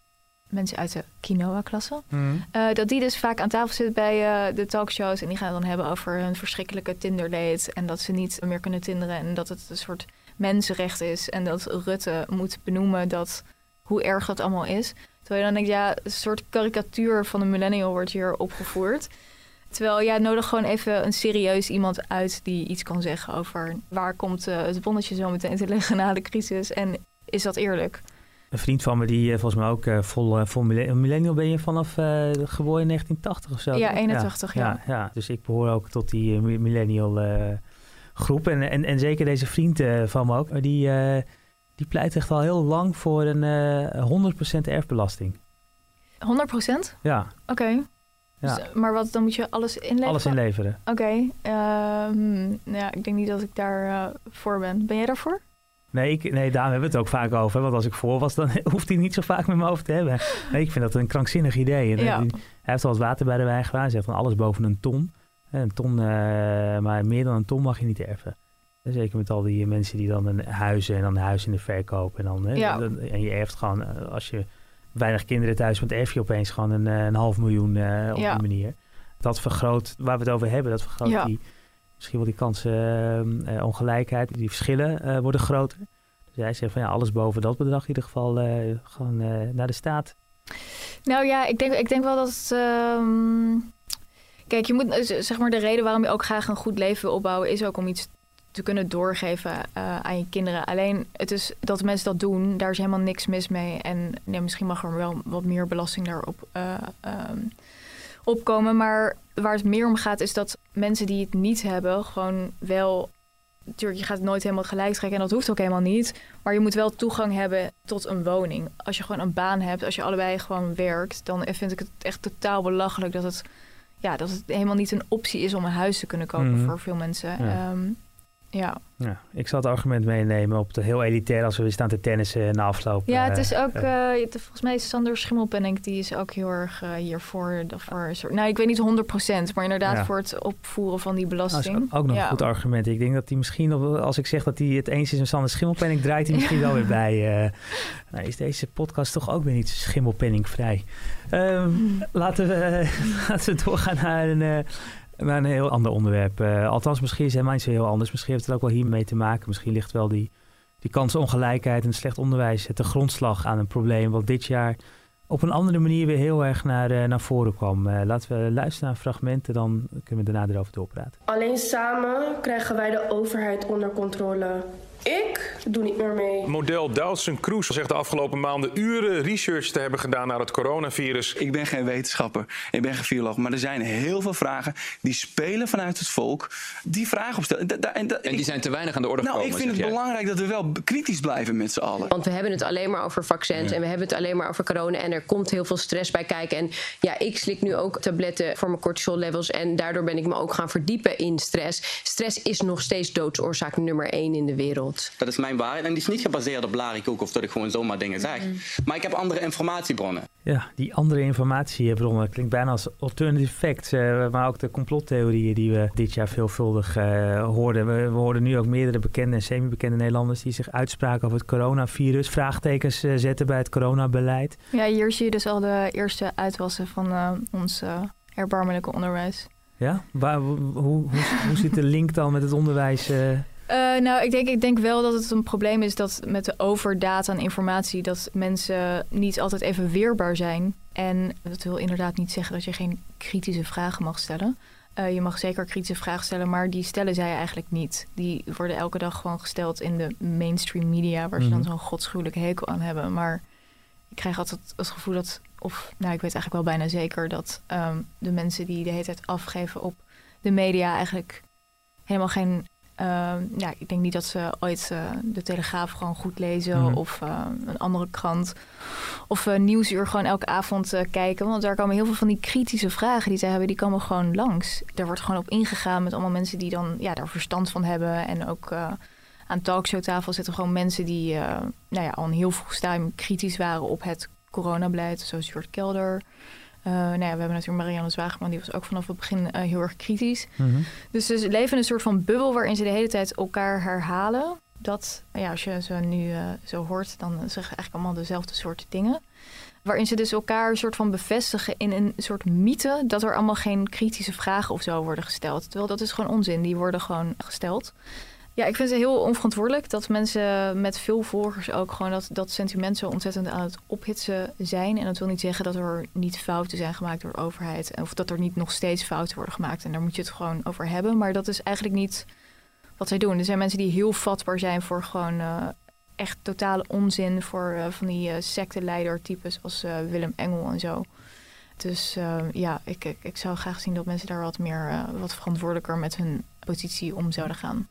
mensen uit de quinoa-klasse, Mhm. eh, dat die dus vaak aan tafel zitten bij eh, de talkshows. En die gaan het dan hebben over hun verschrikkelijke Tinder-date. En dat ze niet meer kunnen tinderen. En dat het een soort mensenrecht is. En dat Rutte moet benoemen dat, hoe erg dat allemaal is. Terwijl je dan denkt, ja, een soort karikatuur van een millennial wordt hier opgevoerd. Terwijl, ja, nodig gewoon even een serieus iemand uit die iets kan zeggen over... waar komt eh, het bonnetje zo meteen te liggen na de crisis. En is dat eerlijk? Een vriend van me die eh, volgens mij ook eh, vol, eh, vol millennial ben je vanaf geboren in 1980 of zo. Ja, toch? 81, ja. ja. ja. Dus ik behoor ook tot die mi- millennial groep. En, en, en zeker deze vriend van me ook. Die, die pleit echt al heel lang voor een eh 100% erfbelasting. 100 procent? Ja, Oké. ja. Dus, maar wat, dan moet je alles inleveren? alles inleveren. Oké. ehm, nou ja, ik denk niet dat ik daar voor ben. Ben jij daarvoor? Nee, ik, nee, daar hebben we het ook vaak over. Want als ik voor was, dan hoeft hij niet zo vaak met me over te hebben. Nee, ik vind dat een krankzinnig idee. En, eh, Ja. hij heeft al wat water bij de wijn gedaan. Hij zegt van alles boven een ton. Eh, Een ton, eh, maar meer dan een ton mag je niet erven. En Zeker met al die mensen die dan een huizen en dan een huis in de verkoop. En, dan, hè, Ja. dan- en je erft gewoon, als je weinig kinderen thuis bent, erf je opeens gewoon een, een half miljoen op Ja. die manier. Dat vergroot, waar we het over hebben, dat vergroot die, misschien wel die kansen, eh, eh, ongelijkheid, die verschillen eh, worden groter. Dus hij zegt van ja, alles boven dat bedrag in ieder geval eh, gewoon naar de staat. Nou ja, ik denk, ik denk wel dat ehm, Kijk, je moet, zeg maar, de reden waarom je ook graag een goed leven wil opbouwen... is ook om iets te kunnen doorgeven aan je kinderen. Alleen, het is dat mensen dat doen, daar is helemaal niks mis mee. En nee, misschien mag er wel wat meer belasting daarop eh, ehm, opkomen. Maar waar het meer om gaat, is dat mensen die het niet hebben... gewoon wel... Natuurlijk, je gaat het nooit helemaal gelijk trekken en dat hoeft ook helemaal niet. Maar je moet wel toegang hebben tot een woning. Als je gewoon een baan hebt, als je allebei gewoon werkt, dan vind ik het echt totaal belachelijk dat het, ja, dat het helemaal niet een optie is om een huis te kunnen kopen Mhm. voor veel mensen. Ja. Ehm, ja. Ja, ik zal het argument meenemen op de heel elitair als we weer staan te tennissen na afloop. ja, het eh, is ook, het- volgens mij is Sander Schimmelpenninck, die is ook heel erg eh, hiervoor. Voor nou, ik weet niet 100%, maar inderdaad Ja. voor het opvoeren van die dat is belasting. ook nog ja. een goed argument. Ik denk dat hij misschien, als ik zeg dat hij het eens is met Sander Schimmelpenning, draait hij misschien wel weer bij. nou, is deze podcast toch ook weer niet schimmelpenningvrij. Ehm, laten, we, laten we doorgaan naar een, eh, naar een heel ander onderwerp. Eh, althans, misschien niet zo heel anders. Misschien heeft het ook wel hiermee te maken. Misschien ligt wel die, die kansenongelijkheid en slecht onderwijs ten grondslag aan een probleem wat dit jaar op een andere manier weer heel erg naar, eh, naar voren kwam. Eh, laten we luisteren naar fragmenten, dan kunnen we daarna erover doorpraten. Alleen samen krijgen wij de overheid onder controle. Ik doe niet meer mee. Model Doutzen Kroes zegt de afgelopen maanden uren research te hebben gedaan naar het coronavirus. Ik ben geen wetenschapper, ik ben geen viroloog, maar er zijn heel veel vragen die spelen vanuit het volk. Die vragen opstellen. Da- da- en, da- En die zijn te weinig aan de orde nou, gekomen. ik vind het jij. belangrijk dat we wel kritisch blijven met z'n allen. Want we hebben het alleen maar over vaccins en we hebben het alleen maar over corona. En er komt heel veel stress bij kijken. En ja, ik slik nu ook tabletten voor mijn cortisol levels. En daardoor ben ik me ook gaan verdiepen in stress. Stress is nog steeds doodsoorzaak nummer één in de wereld. Dat is mijn waarheid en die is niet gebaseerd op larikoek of dat ik gewoon zomaar dingen zeg. Maar ik heb andere informatiebronnen. Ja, die andere informatiebronnen klinkt bijna als alternative facts. eh, maar ook de complottheorieën die we dit jaar veelvuldig eh, hoorden. We, we hoorden nu ook meerdere bekende en semi-bekende Nederlanders die zich uitspraken over het coronavirus. Vraagtekens eh, zetten bij het coronabeleid. Ja, hier zie je dus al de eerste uitwassen van eh, ons erbarmelijke onderwijs. Ja? Waar, hoe, hoe, hoe zit de link dan met het onderwijs? Eh? Nou, ik denk, ik denk wel dat het een probleem is dat met de overdata en informatie dat mensen niet altijd even weerbaar zijn. En dat wil inderdaad niet zeggen dat je geen kritische vragen mag stellen. Eh, je mag zeker kritische vragen stellen, maar die stellen zij eigenlijk niet. Die worden elke dag gewoon gesteld in de mainstream media, waar ze dan Mhm. zo'n godschuwelijke hekel aan hebben. Maar ik krijg altijd het gevoel dat, of nou, ik weet eigenlijk wel bijna zeker dat ehm, de mensen die de hele tijd afgeven op de media eigenlijk helemaal geen. Ehm, ja, ik denk niet dat ze ooit eh, de Telegraaf gewoon goed lezen Mhm. of eh, een andere krant of uh, Nieuwsuur gewoon elke avond eh, kijken. Want daar komen heel veel van die kritische vragen die ze hebben, die komen gewoon langs. Daar wordt gewoon op ingegaan met allemaal mensen die dan ja, daar verstand van hebben. En ook eh, aan talkshowtafel zitten gewoon mensen die eh, nou ja, al een heel vroeg stadium kritisch waren op het coronabeleid. Zoals Jort Kelder. Eh, nou ja, we hebben natuurlijk Marianne Zwageman, die was ook vanaf het begin eh, heel erg kritisch. Dus ze leven in een soort van bubbel waarin ze de hele tijd elkaar herhalen. Dat, ja, als je ze nu eh, zo hoort, dan zeggen ze eigenlijk allemaal dezelfde soort dingen. Waarin ze dus elkaar een soort van bevestigen in een soort mythe dat er allemaal geen kritische vragen of zo worden gesteld. Terwijl dat is gewoon onzin, die worden gewoon gesteld. Ja, ik vind het heel onverantwoordelijk dat mensen met veel volgers ook gewoon dat, dat sentiment zo ontzettend aan het ophitsen zijn. En dat wil niet zeggen dat er niet fouten zijn gemaakt door de overheid. Of dat er niet nog steeds fouten worden gemaakt. En daar moet je het gewoon over hebben. Maar dat is eigenlijk niet wat zij doen. Er zijn mensen die heel vatbaar zijn voor gewoon uh, echt totale onzin. Voor uh, van die uh, secteleider-types als Willem Engel en zo. Dus ja, ik, ik, zou graag zien dat mensen daar wat meer, wat verantwoordelijker met hun positie om zouden gaan.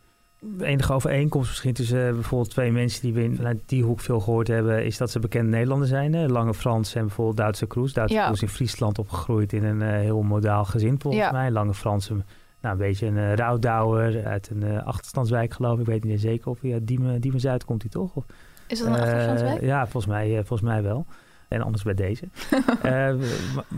De enige overeenkomst misschien tussen uh, bijvoorbeeld twee mensen die we in, vanuit die hoek veel gehoord hebben, is dat ze bekende Nederlanders zijn. Lange Frans en bijvoorbeeld Duitse Kroes. Duitse ja. Kroes in Friesland opgegroeid in een uh, heel modaal gezin volgens ja. mij. Lange Frans, een, nou, een beetje een uh, rouwdouwer uit een uh, achterstandswijk geloof ik. Ik weet niet zeker of hij uit Diemen, Diemen Zuid komt hij toch? Of, is dat een achterstandswijk? Ja, volgens mij, volgens mij wel. En anders bij deze. uh,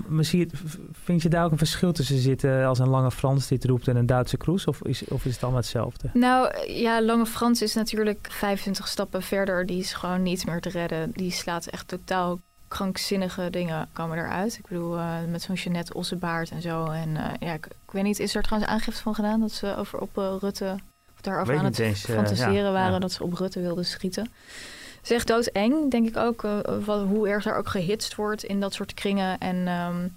misschien vind je daar ook een verschil tussen zitten als een lange Frans dit roept en een Duitse Kroes? Of is, of is het allemaal hetzelfde? Nou ja, lange Frans is natuurlijk 25 stappen verder. Die is gewoon niet meer te redden. Die slaat echt totaal krankzinnige dingen komen eruit. Ik bedoel, uh, met zo'n Jeannette Ossebaard en zo. En uh, ja, ik, ik, weet niet, is er trouwens aangifte van gedaan dat ze over op uh, Rutte of daarover aan het eens, fantaseren ja, waren ja. dat ze op Rutte wilden schieten? Echt doodeng, denk ik ook, uh, wat, hoe erg daar ook gehitst wordt in dat soort kringen. En um,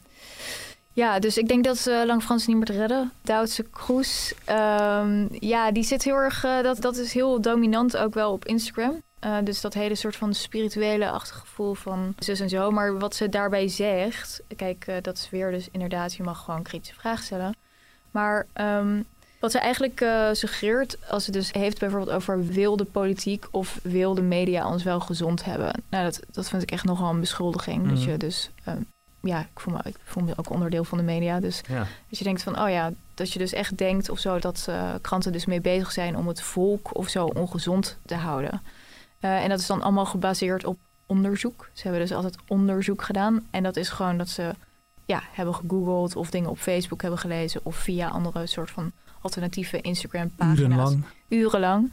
ja, dus ik denk dat uh, Lang Frans niet meer te redden. Duitse Kroes, um, ja, die zit heel erg, uh, dat, dat is heel dominant ook wel op Instagram. Dus dat hele soort van spirituele achtergevoel van zus en zo. Maar wat ze daarbij zegt, kijk, dat is weer dus inderdaad, je mag gewoon kritische vragen stellen. Maar um, wat ze eigenlijk uh, suggereert, als ze dus heeft bijvoorbeeld over wilde politiek of wilde media ons wel gezond hebben. Nou, dat, dat vind ik echt nogal een beschuldiging. Mm. Dat je dus, uh, ja, ik voel, me, ik voel me ook onderdeel van de media. Dus ja. dat je denkt van, oh ja, dat je dus echt denkt of zo dat uh, kranten dus mee bezig zijn om het volk of zo ongezond te houden. Uh, en dat is dan allemaal gebaseerd op onderzoek. Ze hebben dus altijd onderzoek gedaan. En dat is gewoon dat ze ja, hebben gegoogeld of dingen op Facebook hebben gelezen of via andere soort van alternatieve Instagram-pagina's. Urenlang. Urenlang.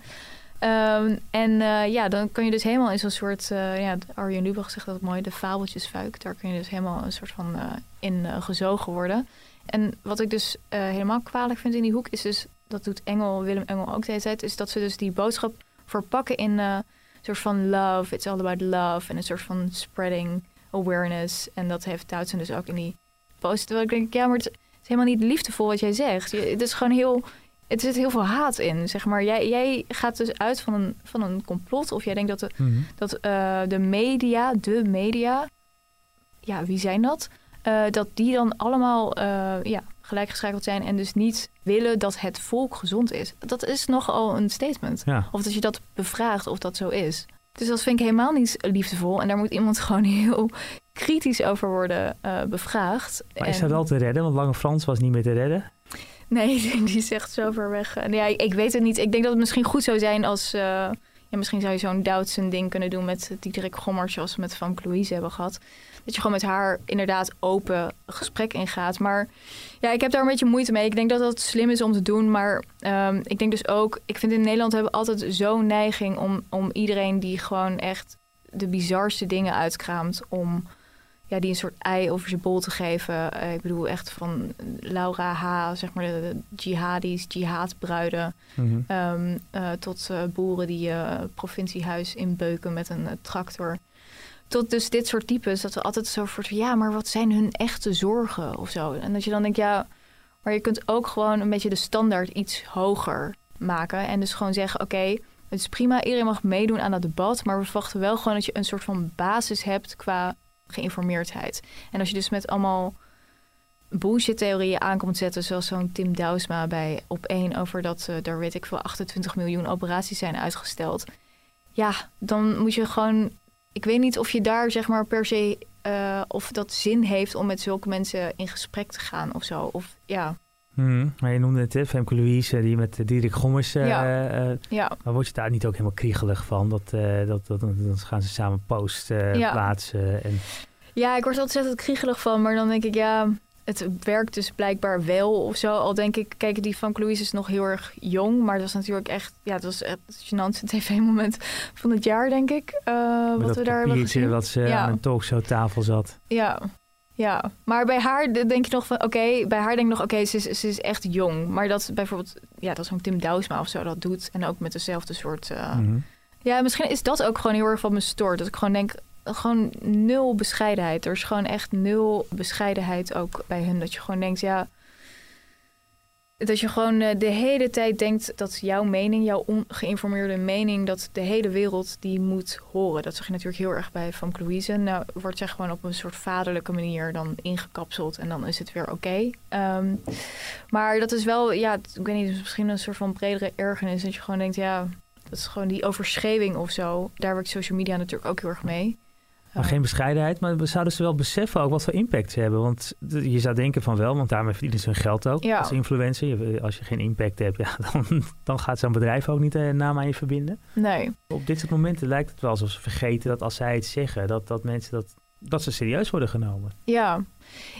Um, en uh, ja, dan kan je dus helemaal in zo'n soort... Uh, ja, Arjen Lubach zegt dat mooi, de fabeltjesfuik. Daar kun je dus helemaal een soort van uh, in gezogen worden. En wat ik dus helemaal kwalijk vind in die hoek... is dus, dat doet Engel, Willem Engel ook de hele tijd... is dat ze dus die boodschap verpakken in een soort van love. It's all about love. En een soort van spreading awareness. En dat heeft Duitsen dus ook in die post. Terwijl ik denk, ja, maar het is helemaal niet liefdevol wat jij zegt. Je, het is gewoon heel het zit heel veel haat in, zeg maar. Jij, jij gaat dus uit van een, van een complot. Of jij denkt dat de, Mhm. dat, eh, de media, de media... Ja, wie zijn dat? Eh, dat die dan allemaal eh, ja, gelijkgeschakeld zijn... en dus niet willen dat het volk gezond is. Dat is nogal een statement. Ja. Of dat je dat bevraagt of dat zo is. Dus dat vind ik helemaal niet liefdevol. En daar moet iemand gewoon heel kritisch over worden eh, bevraagd. Maar is hij wel te redden? Want Lange Frans was niet meer te redden. Nee, die echt zo ver weg. En ja, ik, ik weet het niet. Ik denk dat het misschien goed zou zijn als... eh, ja, misschien zou je zo'n Doutzen ding kunnen doen met Diederik Gommers... zoals we met Van Louise hebben gehad. Dat je gewoon met haar inderdaad open gesprek ingaat. Maar ja, ik heb daar een beetje moeite mee. Ik denk dat dat slim is om te doen. Maar ehm, ik denk dus ook... Ik vind in Nederland hebben we altijd zo'n neiging... Om, om iedereen die gewoon echt de bizarste dingen uitkraamt... om ja, die een soort ei over zijn bol te geven. Eh, ik bedoel echt van Laura H., zeg maar de, jihadis, jihadbruiden... Eh, tot eh, boeren die eh provinciehuis inbeuken met een tractor. Tot dus dit soort types, dat we altijd zo voor... ja, maar wat zijn hun echte zorgen of zo? En dat je dan denkt, ja, maar je kunt ook gewoon een beetje de standaard iets hoger maken. En dus gewoon zeggen, oké, het is prima, iedereen mag meedoen aan dat debat... maar we verwachten wel gewoon dat je een soort van basis hebt qua geïnformeerdheid. En als je dus met allemaal bullshit-theorieën aankomt zetten... zoals zo'n Tim Douwsma bij Op1 over dat eh er, weet ik veel, 28 miljoen operaties zijn uitgesteld... ja, dan moet je gewoon... Ik weet niet of je daar zeg maar per se... eh, of dat zin heeft om met zulke mensen in gesprek te gaan of zo. Of ja, Mhm. Maar je noemde het, hè, Femke Louise, die met eh, Diederik Gommers... eh, Ja. eh, Ja. Maar word je daar niet ook helemaal kriegelig van? Dat, eh, dat, dat, dan gaan ze samen post eh, Ja. plaatsen. En, Ja, ik word er ontzettend kriegelig van. Maar dan denk ik, ja, het werkt dus blijkbaar wel of zo. Al denk ik, kijk, die van Louise is nog heel erg jong. Maar dat is natuurlijk echt, ja, dat was echt het gênantste tv-moment van het jaar, denk ik. eh, met wat dat we daar hebben gezien. wat ze ja. aan een talkshowtafel zat. Ja, ja. Maar bij haar denk je nog van, oké, bij haar denk ik nog, oké, ze, is, ze is echt jong. Maar dat bijvoorbeeld, ja, dat zo'n Tim Douwsma of zo dat doet. En ook met dezelfde soort... eh, Mhm. Ja, misschien is dat ook gewoon heel erg van me stoort. Dat ik gewoon denk, gewoon nul bescheidenheid. Er is gewoon echt nul bescheidenheid ook bij hun. Dat je gewoon denkt, ja... Dat je gewoon eh, de hele tijd denkt dat jouw mening, jouw ongeïnformeerde mening... dat de hele wereld die moet horen. Dat zag je natuurlijk heel erg bij Van Louise. Nou wordt zij gewoon op een soort vaderlijke manier dan ingekapseld. En dan is het weer oké. Ehm, maar dat is wel, ja, ik weet niet, misschien een soort van bredere ergernis. Dat je gewoon denkt, ja, dat is gewoon die overschreeuwing of zo. Daar werkt social media natuurlijk ook heel erg mee. Maar geen bescheidenheid, maar we zouden ze wel beseffen ook wat voor impact ze hebben. Want je zou denken van wel, want daarmee verdienen ze hun geld ook Ja. als influencer. Je- Als je geen impact hebt, ja, dan, dan gaat zo'n bedrijf ook niet de naam aan je verbinden. Nee. Op dit soort momenten lijkt het wel alsof ze vergeten dat als zij iets zeggen, dat, dat mensen dat, dat ze serieus worden genomen. Ja.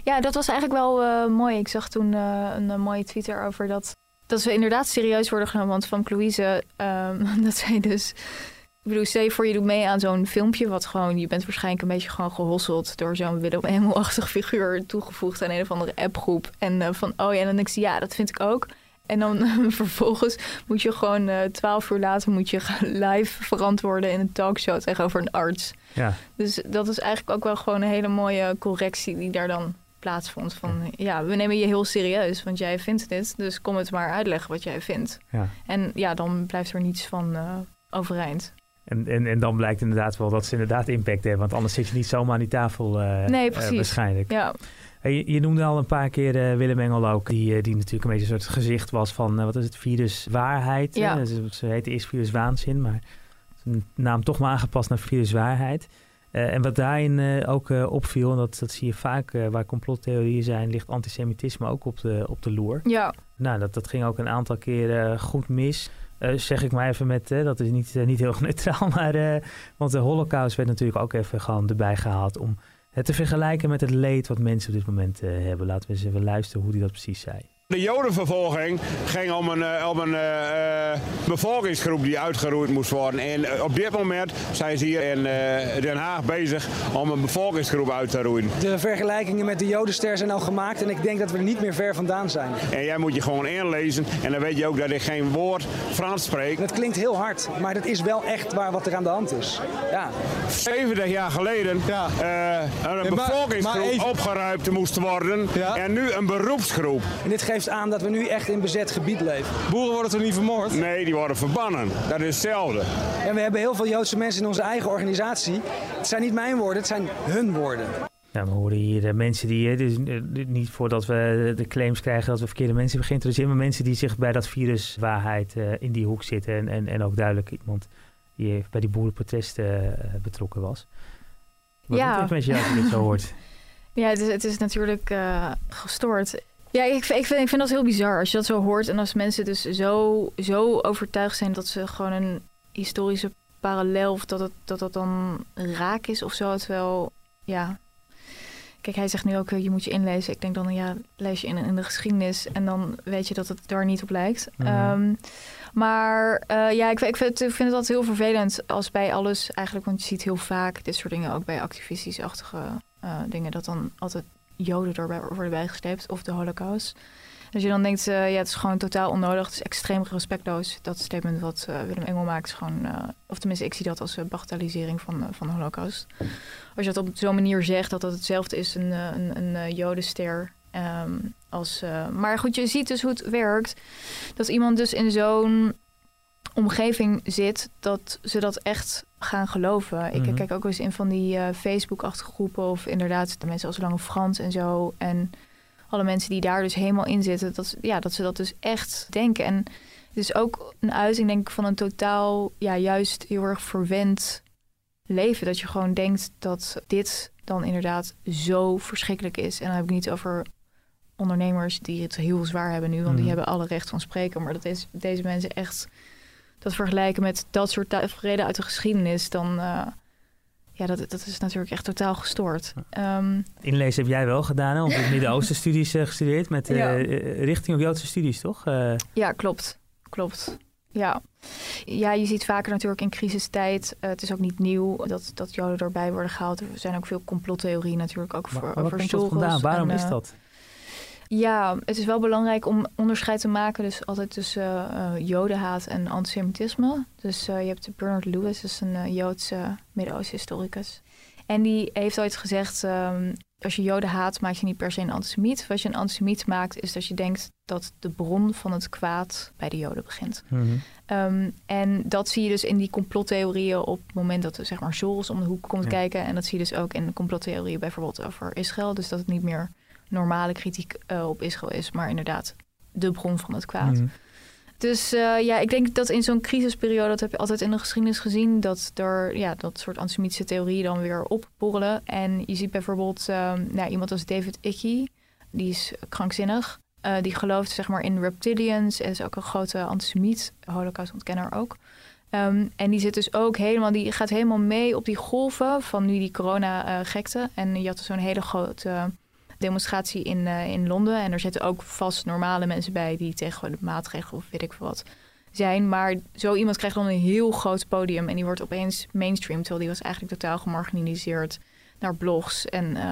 ja, dat was eigenlijk wel eh, mooi. Ik zag toen eh, een, eh, mooie tweet erover dat, dat we inderdaad serieus worden genomen. Want van Louise, ehm, dat zij dus... Ik bedoel, stel je voor je doet mee aan zo'n filmpje... wat gewoon, je bent waarschijnlijk een beetje gewoon gehosseld... door zo'n Willem Hemel-achtig figuur toegevoegd aan een of andere appgroep. En eh, van, oh ja, en dan denk ik, ja, dat vind ik ook. En dan vervolgens moet je gewoon eh, twaalf uur later... moet je live verantwoorden in een talkshow tegenover een arts. Ja. Dus dat is eigenlijk ook wel gewoon een hele mooie correctie die daar dan plaatsvond. Van ja, we nemen je heel serieus, want jij vindt dit. Dus kom het maar uitleggen wat jij vindt. Ja. En ja, dan blijft er niets van eh, overeind. En, en, en dan blijkt inderdaad wel dat ze inderdaad impact hebben. Want anders zit je niet zomaar aan die tafel eh, Nee, eh, precies. waarschijnlijk. Ja. Hey, je, je noemde al een paar keer eh, Willem Engel ook. Die, die natuurlijk een beetje een soort gezicht was van, wat is het, virus waarheid. Ja. Ze, ze heette eerst virus waanzin, maar zijn naam toch maar aangepast naar virus waarheid. En wat daarin ook opviel, en dat, dat zie je vaak waar complottheorieën zijn, ligt antisemitisme ook op de, op de loer. Ja. Nou, dat, dat ging ook een aantal keren goed mis. Eh, zeg ik maar even met, eh, dat is niet, eh, niet heel neutraal, maar want de holocaust werd natuurlijk ook even gewoon erbij gehaald om het te vergelijken met het leed wat mensen op dit moment hebben. Laten we eens even luisteren hoe hij dat precies zei. De jodenvervolging ging om een, eh, om een eh, eh, bevolkingsgroep die uitgeroeid moest worden. En op dit moment zijn ze hier in eh, Den Haag bezig om een bevolkingsgroep uit te roeien. De vergelijkingen met de Jodenster zijn al gemaakt en ik denk dat we er niet meer ver vandaan zijn. En jij moet je gewoon inlezen en dan weet je ook dat ik geen woord Frans spreek. Dat klinkt heel hard, maar dat is wel echt waar wat er aan de hand is. Ja. 70 jaar geleden eh, een maar- bevolkingsgroep maar even- opgeruimd moest worden en nu een beroepsgroep. En dit geeft aan dat we nu echt in bezet gebied leven. Boeren worden toch niet vermoord? Nee, die worden verbannen. Dat is hetzelfde. En we hebben heel veel Joodse mensen in onze eigen organisatie. Het zijn niet mijn woorden, het zijn hun woorden. Ja, we horen hier eh, mensen die, eh, dus, eh, niet voordat we de claims krijgen dat we verkeerde mensen hebben geïnteresseerd, maar mensen die zich bij dat virus waarheid eh, in die hoek zitten. En, en, en ook duidelijk iemand die bij die boerenprotesten eh, betrokken was. Wat Ja. doet het met jou als je dit zo hoort? Ja, het is, het is natuurlijk eh, gestoord. Ja, ik, vind- ik, vind, ik vind dat heel bizar als je dat zo hoort. En als mensen dus zo, zo overtuigd zijn dat ze gewoon een historische parallel... of dat het, dat dat dan raak is of zo. Terwijl, ja... Kijk, hij zegt nu ook, eh, je moet je inlezen. Ik denk dan, ja, lees je in, in de geschiedenis... en dan weet je dat het daar niet op lijkt. Mhm. Ehm, maar eh, ja, ik, ik, vind, ik vind het altijd heel vervelend als bij alles eigenlijk... want je ziet heel vaak dit soort dingen ook bij activistisch-achtige eh, dingen... dat dan altijd Joden erbij worden bijgesleept of de holocaust. Als je dan denkt, eh, ja, het is gewoon totaal onnodig. Het is extreem respectloos. Dat statement wat eh, Willem Engel maakt is gewoon... eh, of tenminste, ik zie dat als een bagatellisering van, van de holocaust. Als je dat op zo'n manier zegt, dat dat hetzelfde is, een, een, een jodenster... ehm, als, maar goed, je ziet dus hoe het werkt. Dat iemand dus in zo'n omgeving zit, dat ze dat echt gaan geloven. Ik Mhm. kijk ook eens in van die eh, Facebook-achtige groepen... of inderdaad de mensen als Lange Frans en zo... en alle mensen die daar dus helemaal in zitten... dat, ja, dat ze dat dus echt denken. En het is ook een uiting, denk ik, van een totaal... ja, juist heel erg verwend leven. Dat je gewoon denkt dat dit dan inderdaad zo verschrikkelijk is. En dan heb ik niet over ondernemers die het heel zwaar hebben nu... want die Mhm. hebben alle recht van spreken. Maar dat is deze mensen echt dat vergelijken met dat soort tafereelen uit de geschiedenis, dan uh, ja, dat, dat is natuurlijk echt totaal gestoord. Um, Inlezen heb jij wel gedaan, hè? Het Midden-Oosten studies uh, gestudeerd met Ja. richting op Joodse studies, toch? Ja, klopt. Klopt. Ja. ja, je ziet vaker natuurlijk in crisistijd. Uh, het is ook niet nieuw dat, dat Joden erbij worden gehaald. Er zijn ook veel complottheorieën natuurlijk ook maar, voor, over? Waarom en, is dat? Ja, het is wel belangrijk om onderscheid te maken dus altijd tussen uh, jodenhaat en antisemitisme. Dus uh, je hebt Bernard Lewis, dat is een uh, Joodse Midden-Oosten historicus. En die heeft ooit gezegd, um, als je joden haat, maak je niet per se een antisemiet. Wat je een antisemiet maakt, is dat je denkt dat de bron van het kwaad bij de joden begint. Mhm. Mm -hmm. um, en dat zie je dus in die complottheorieën op het moment dat er zeg maar om de hoek komt ja. kijken. En dat zie je dus ook in de complottheorieën bijvoorbeeld over Israël. Dus dat het niet meer normale kritiek uh, op Israël is, maar inderdaad de bron van het kwaad. Mm. Dus uh, ja, ik denk dat in zo'n crisisperiode, dat heb je altijd in de geschiedenis gezien, dat er ja, dat soort antisemitische theorieën dan weer opborrelen. En je ziet bijvoorbeeld uh, nou, iemand als David Icke, die is krankzinnig. Uh, die gelooft zeg maar in reptilians en is ook een grote antisemiet, holocaustontkenner ook. Um, en die zit dus ook helemaal, die gaat helemaal mee op die golven van nu die corona-gekte. en je had zo'n hele grote demonstratie in, uh, in Londen. En er zitten ook vast normale mensen bij die tegen de maatregelen of weet ik veel wat zijn. Maar zo iemand krijgt dan een heel groot podium en die wordt opeens mainstream. Terwijl die was eigenlijk totaal gemarginaliseerd naar blogs. En uh,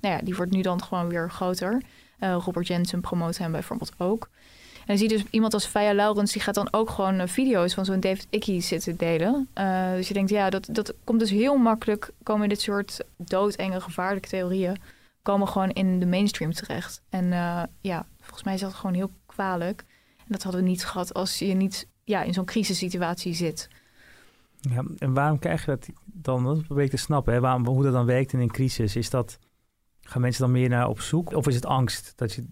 nou ja, die wordt nu dan gewoon weer groter. Uh, Robert Jensen promoot hem bijvoorbeeld ook. En dan zie je dus iemand als Faya Laurens, die gaat dan ook gewoon video's van zo'n David Icke zitten delen. Dus je denkt, ja, dat, dat komt dus heel makkelijk, komen dit soort doodenge, gevaarlijke theorieën komen gewoon in de mainstream terecht. En uh, ja, volgens mij is dat gewoon heel kwalijk. En dat hadden we niet gehad als je niet ja, in zo'n crisissituatie zit. Ja, en waarom krijg je dat dan? Dat probeer ik te snappen. Hè? Waarom, hoe dat dan werkt in een crisis. Is dat, gaan mensen dan meer naar op zoek? Of is het angst? Dat je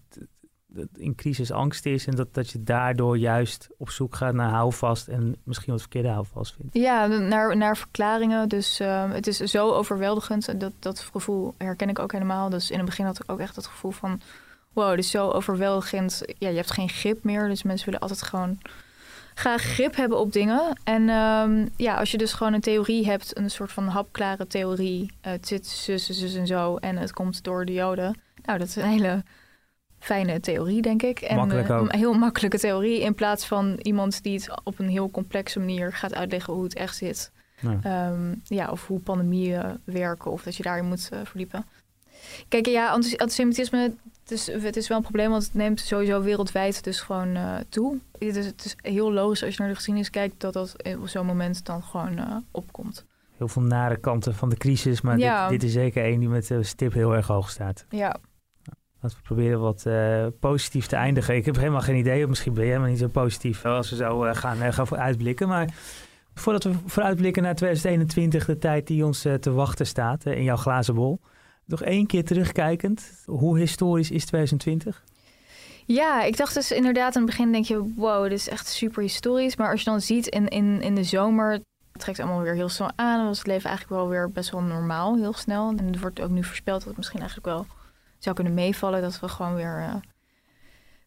in crisis angst is en dat, dat je daardoor juist op zoek gaat naar houvast en misschien wat verkeerde houvast vindt. Ja, naar, naar verklaringen. Dus uh, het is zo overweldigend. En dat, dat gevoel herken ik ook helemaal. Dus in het begin had ik ook echt het gevoel van... wow, het is zo overweldigend. Ja, je hebt geen grip meer. Dus mensen willen altijd gewoon graag grip hebben op dingen. En um, ja, als je dus gewoon een theorie hebt... een soort van hapklare theorie. Uh, het zit zus, zus en zo. En het komt door de joden. Nou, dat is een hele fijne theorie, denk ik. En Makkelijk ook. een heel makkelijke theorie. In plaats van iemand die het op een heel complexe manier gaat uitleggen hoe het echt zit. Ja, um, ja of hoe pandemieën werken. Of dat je daarin moet uh, verdiepen. Kijk, ja, antisemitisme, het is, het is wel een probleem, want het neemt sowieso wereldwijd dus gewoon uh, toe. Het is, het is heel logisch als je naar de geschiedenis kijkt, dat dat op zo'n moment dan gewoon uh, opkomt. Heel veel nare kanten van de crisis, maar Ja. dit, dit is zeker één die met de stip heel erg hoog staat. Ja. Laten we proberen wat uh, positief te eindigen. Ik heb helemaal geen idee, of misschien ben jij helemaal niet zo positief als we zo uh, gaan, gaan vooruitblikken. Maar voordat we vooruitblikken naar 2021, de tijd die ons te wachten staat in jouw glazen bol. Nog één keer terugkijkend, hoe historisch is 2020? Ja, ik dacht dus inderdaad aan het begin denk je, wow, dit is echt super historisch. Maar als je dan ziet in, in, in de zomer, het trekt allemaal weer heel snel aan. Dan was het leven eigenlijk wel weer best wel normaal, heel snel. En er wordt ook nu voorspeld dat het misschien eigenlijk wel zou kunnen meevallen. Dat we gewoon weer uh,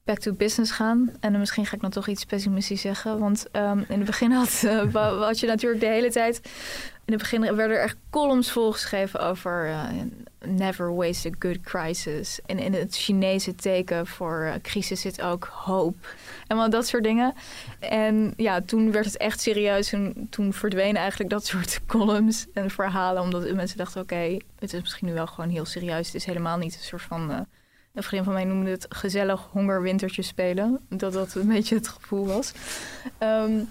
back to business gaan. En dan misschien ga ik dan toch iets pessimistisch zeggen. Want um, in het begin had, uh, had je natuurlijk de hele tijd... In het begin werden er echt columns volgeschreven over... Uh, never waste a good crisis. En in het Chinese teken voor crisis zit ook hoop. En wel dat soort dingen. En ja, toen werd het echt serieus. En toen verdwenen eigenlijk dat soort columns en verhalen. Omdat mensen dachten, oké, het is misschien nu wel gewoon heel serieus. Het is helemaal niet een soort van... Een vriend van mij noemde het gezellig hongerwintertje spelen. Dat dat een beetje het gevoel was. Um,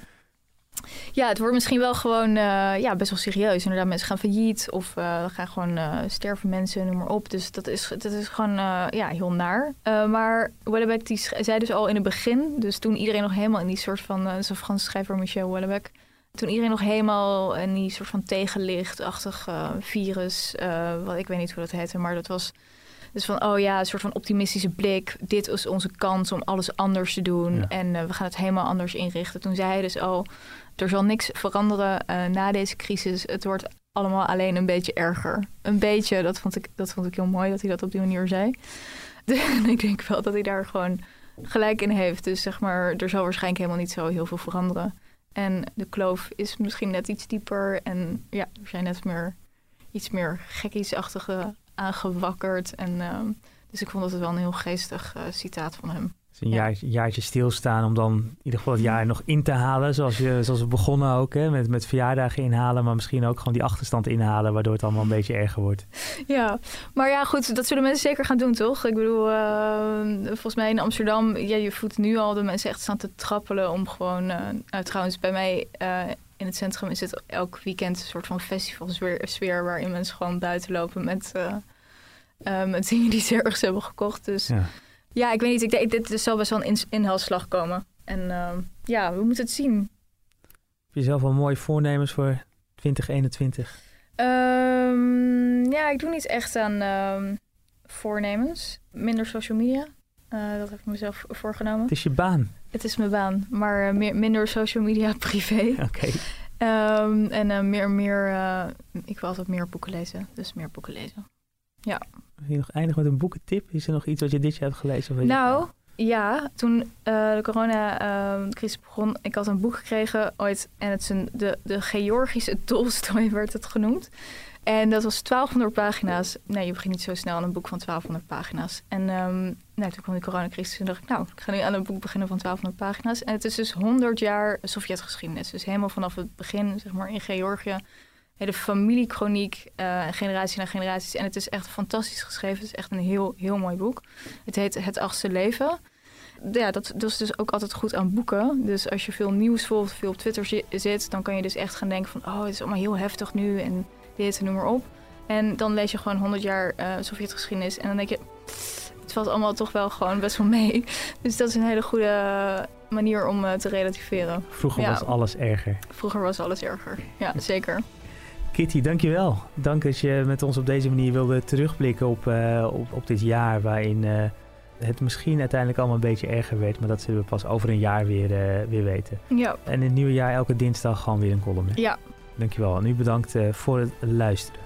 ja, het wordt misschien wel gewoon uh, ja, best wel serieus. Inderdaad, mensen gaan failliet of uh, gaan gewoon uh, sterven mensen, noem maar op. Dus dat is, dat is gewoon ja, heel naar. maar Wellebeck die zei dus al in het begin, dus toen iedereen nog helemaal in die soort van, zo'n Franse schrijver Michel Wellebeck, toen iedereen nog helemaal in die soort van tegenlichtachtig virus, wat ik weet niet hoe dat heette, maar dat was dus van, oh ja, een soort van optimistische blik. Dit is onze kans om alles anders te doen. En we gaan het helemaal anders inrichten. Toen zei hij dus al, er zal niks veranderen uh, na deze crisis. Het wordt allemaal alleen een beetje erger. Een beetje, dat vond ik, dat vond ik heel mooi dat hij dat op die manier zei. En ik denk wel dat hij daar gewoon gelijk in heeft. Dus zeg maar, er zal waarschijnlijk helemaal niet zo heel veel veranderen. En de kloof is misschien net iets dieper. En ja, er zijn net meer iets meer gekkiesachtige aangewakkerd. En, uh, dus ik vond dat het wel een heel geestig uh, citaat van hem. Dus een jaar, jaartje stilstaan om dan in ieder geval het jaar nog in te halen. Zoals, je, zoals we begonnen ook, hè, met, met verjaardagen inhalen. Maar misschien ook gewoon die achterstand inhalen, waardoor het allemaal een beetje erger wordt. Ja, maar ja goed, dat zullen mensen zeker gaan doen, toch? Ik bedoel, uh, volgens mij in Amsterdam, ja, je voelt nu al de mensen echt staan te trappelen om gewoon... Uh, trouwens, bij mij uh, in het centrum is het elk weekend een soort van festivalsfeer... Sfeer, waarin mensen gewoon buiten lopen met, met dingen die ze ergens hebben gekocht. Dus... Ja. Ja, ik weet niet. Ik denk, dit zal best wel een inhaalslag komen. En uh, ja, we moeten het zien. Heb je zelf al mooie voornemens voor 2021? Um, ja, ik doe niet echt aan um, voornemens. Minder social media. Uh, dat heb ik mezelf voorgenomen. Het is je baan. Het is mijn baan, maar uh, meer, minder social media privé. Oké. Okay. Um, en uh, meer, meer ik wil altijd meer boeken lezen. Dus meer boeken lezen. Ja. Wil je nog eindigen met een boekentip? Is er nog iets wat je dit jaar hebt gelezen? Of nou, ja. Toen de coronacrisis begon, ik had een boek gekregen ooit. En het is een, de, de Georgische Tolstoy werd het genoemd. En dat was 1200 pagina's. Nee, je begint niet zo snel aan een boek van 1200 pagina's. En um, nou, toen kwam de coronacrisis en dacht ik, nou, ik ga nu aan een boek beginnen van 1200 pagina's. En het is dus 100 jaar Sovjetgeschiedenis. Dus helemaal vanaf het begin, zeg maar, in Georgië hele familiekroniek, uh, generatie na generaties. En het is echt fantastisch geschreven. Het is echt een heel, heel mooi boek. Het heet Het Achtste Leven. Ja, dat, dat is dus ook altijd goed aan boeken. Dus als je veel nieuws volgt, veel op Twitter zit... dan kan je dus echt gaan denken van... oh, het is allemaal heel heftig nu en dit noem maar op. En dan lees je gewoon 100 jaar uh, Sovjetgeschiedenis... en dan denk je, het valt allemaal toch wel gewoon best wel mee. Dus dat is een hele goede manier om uh, te relativeren. Vroeger ja. was alles erger. Vroeger was alles erger, ja, zeker. Kitty, dankjewel. Dank dat je met ons op deze manier wilde terugblikken op, uh, op, op, dit jaar waarin uh, het misschien uiteindelijk allemaal een beetje erger werd. Maar dat zullen we pas over een jaar weer, uh, weer weten. Ja. En in het nieuwe jaar elke dinsdag gewoon weer een column. Ja. Dankjewel. En u bedankt voor het luisteren.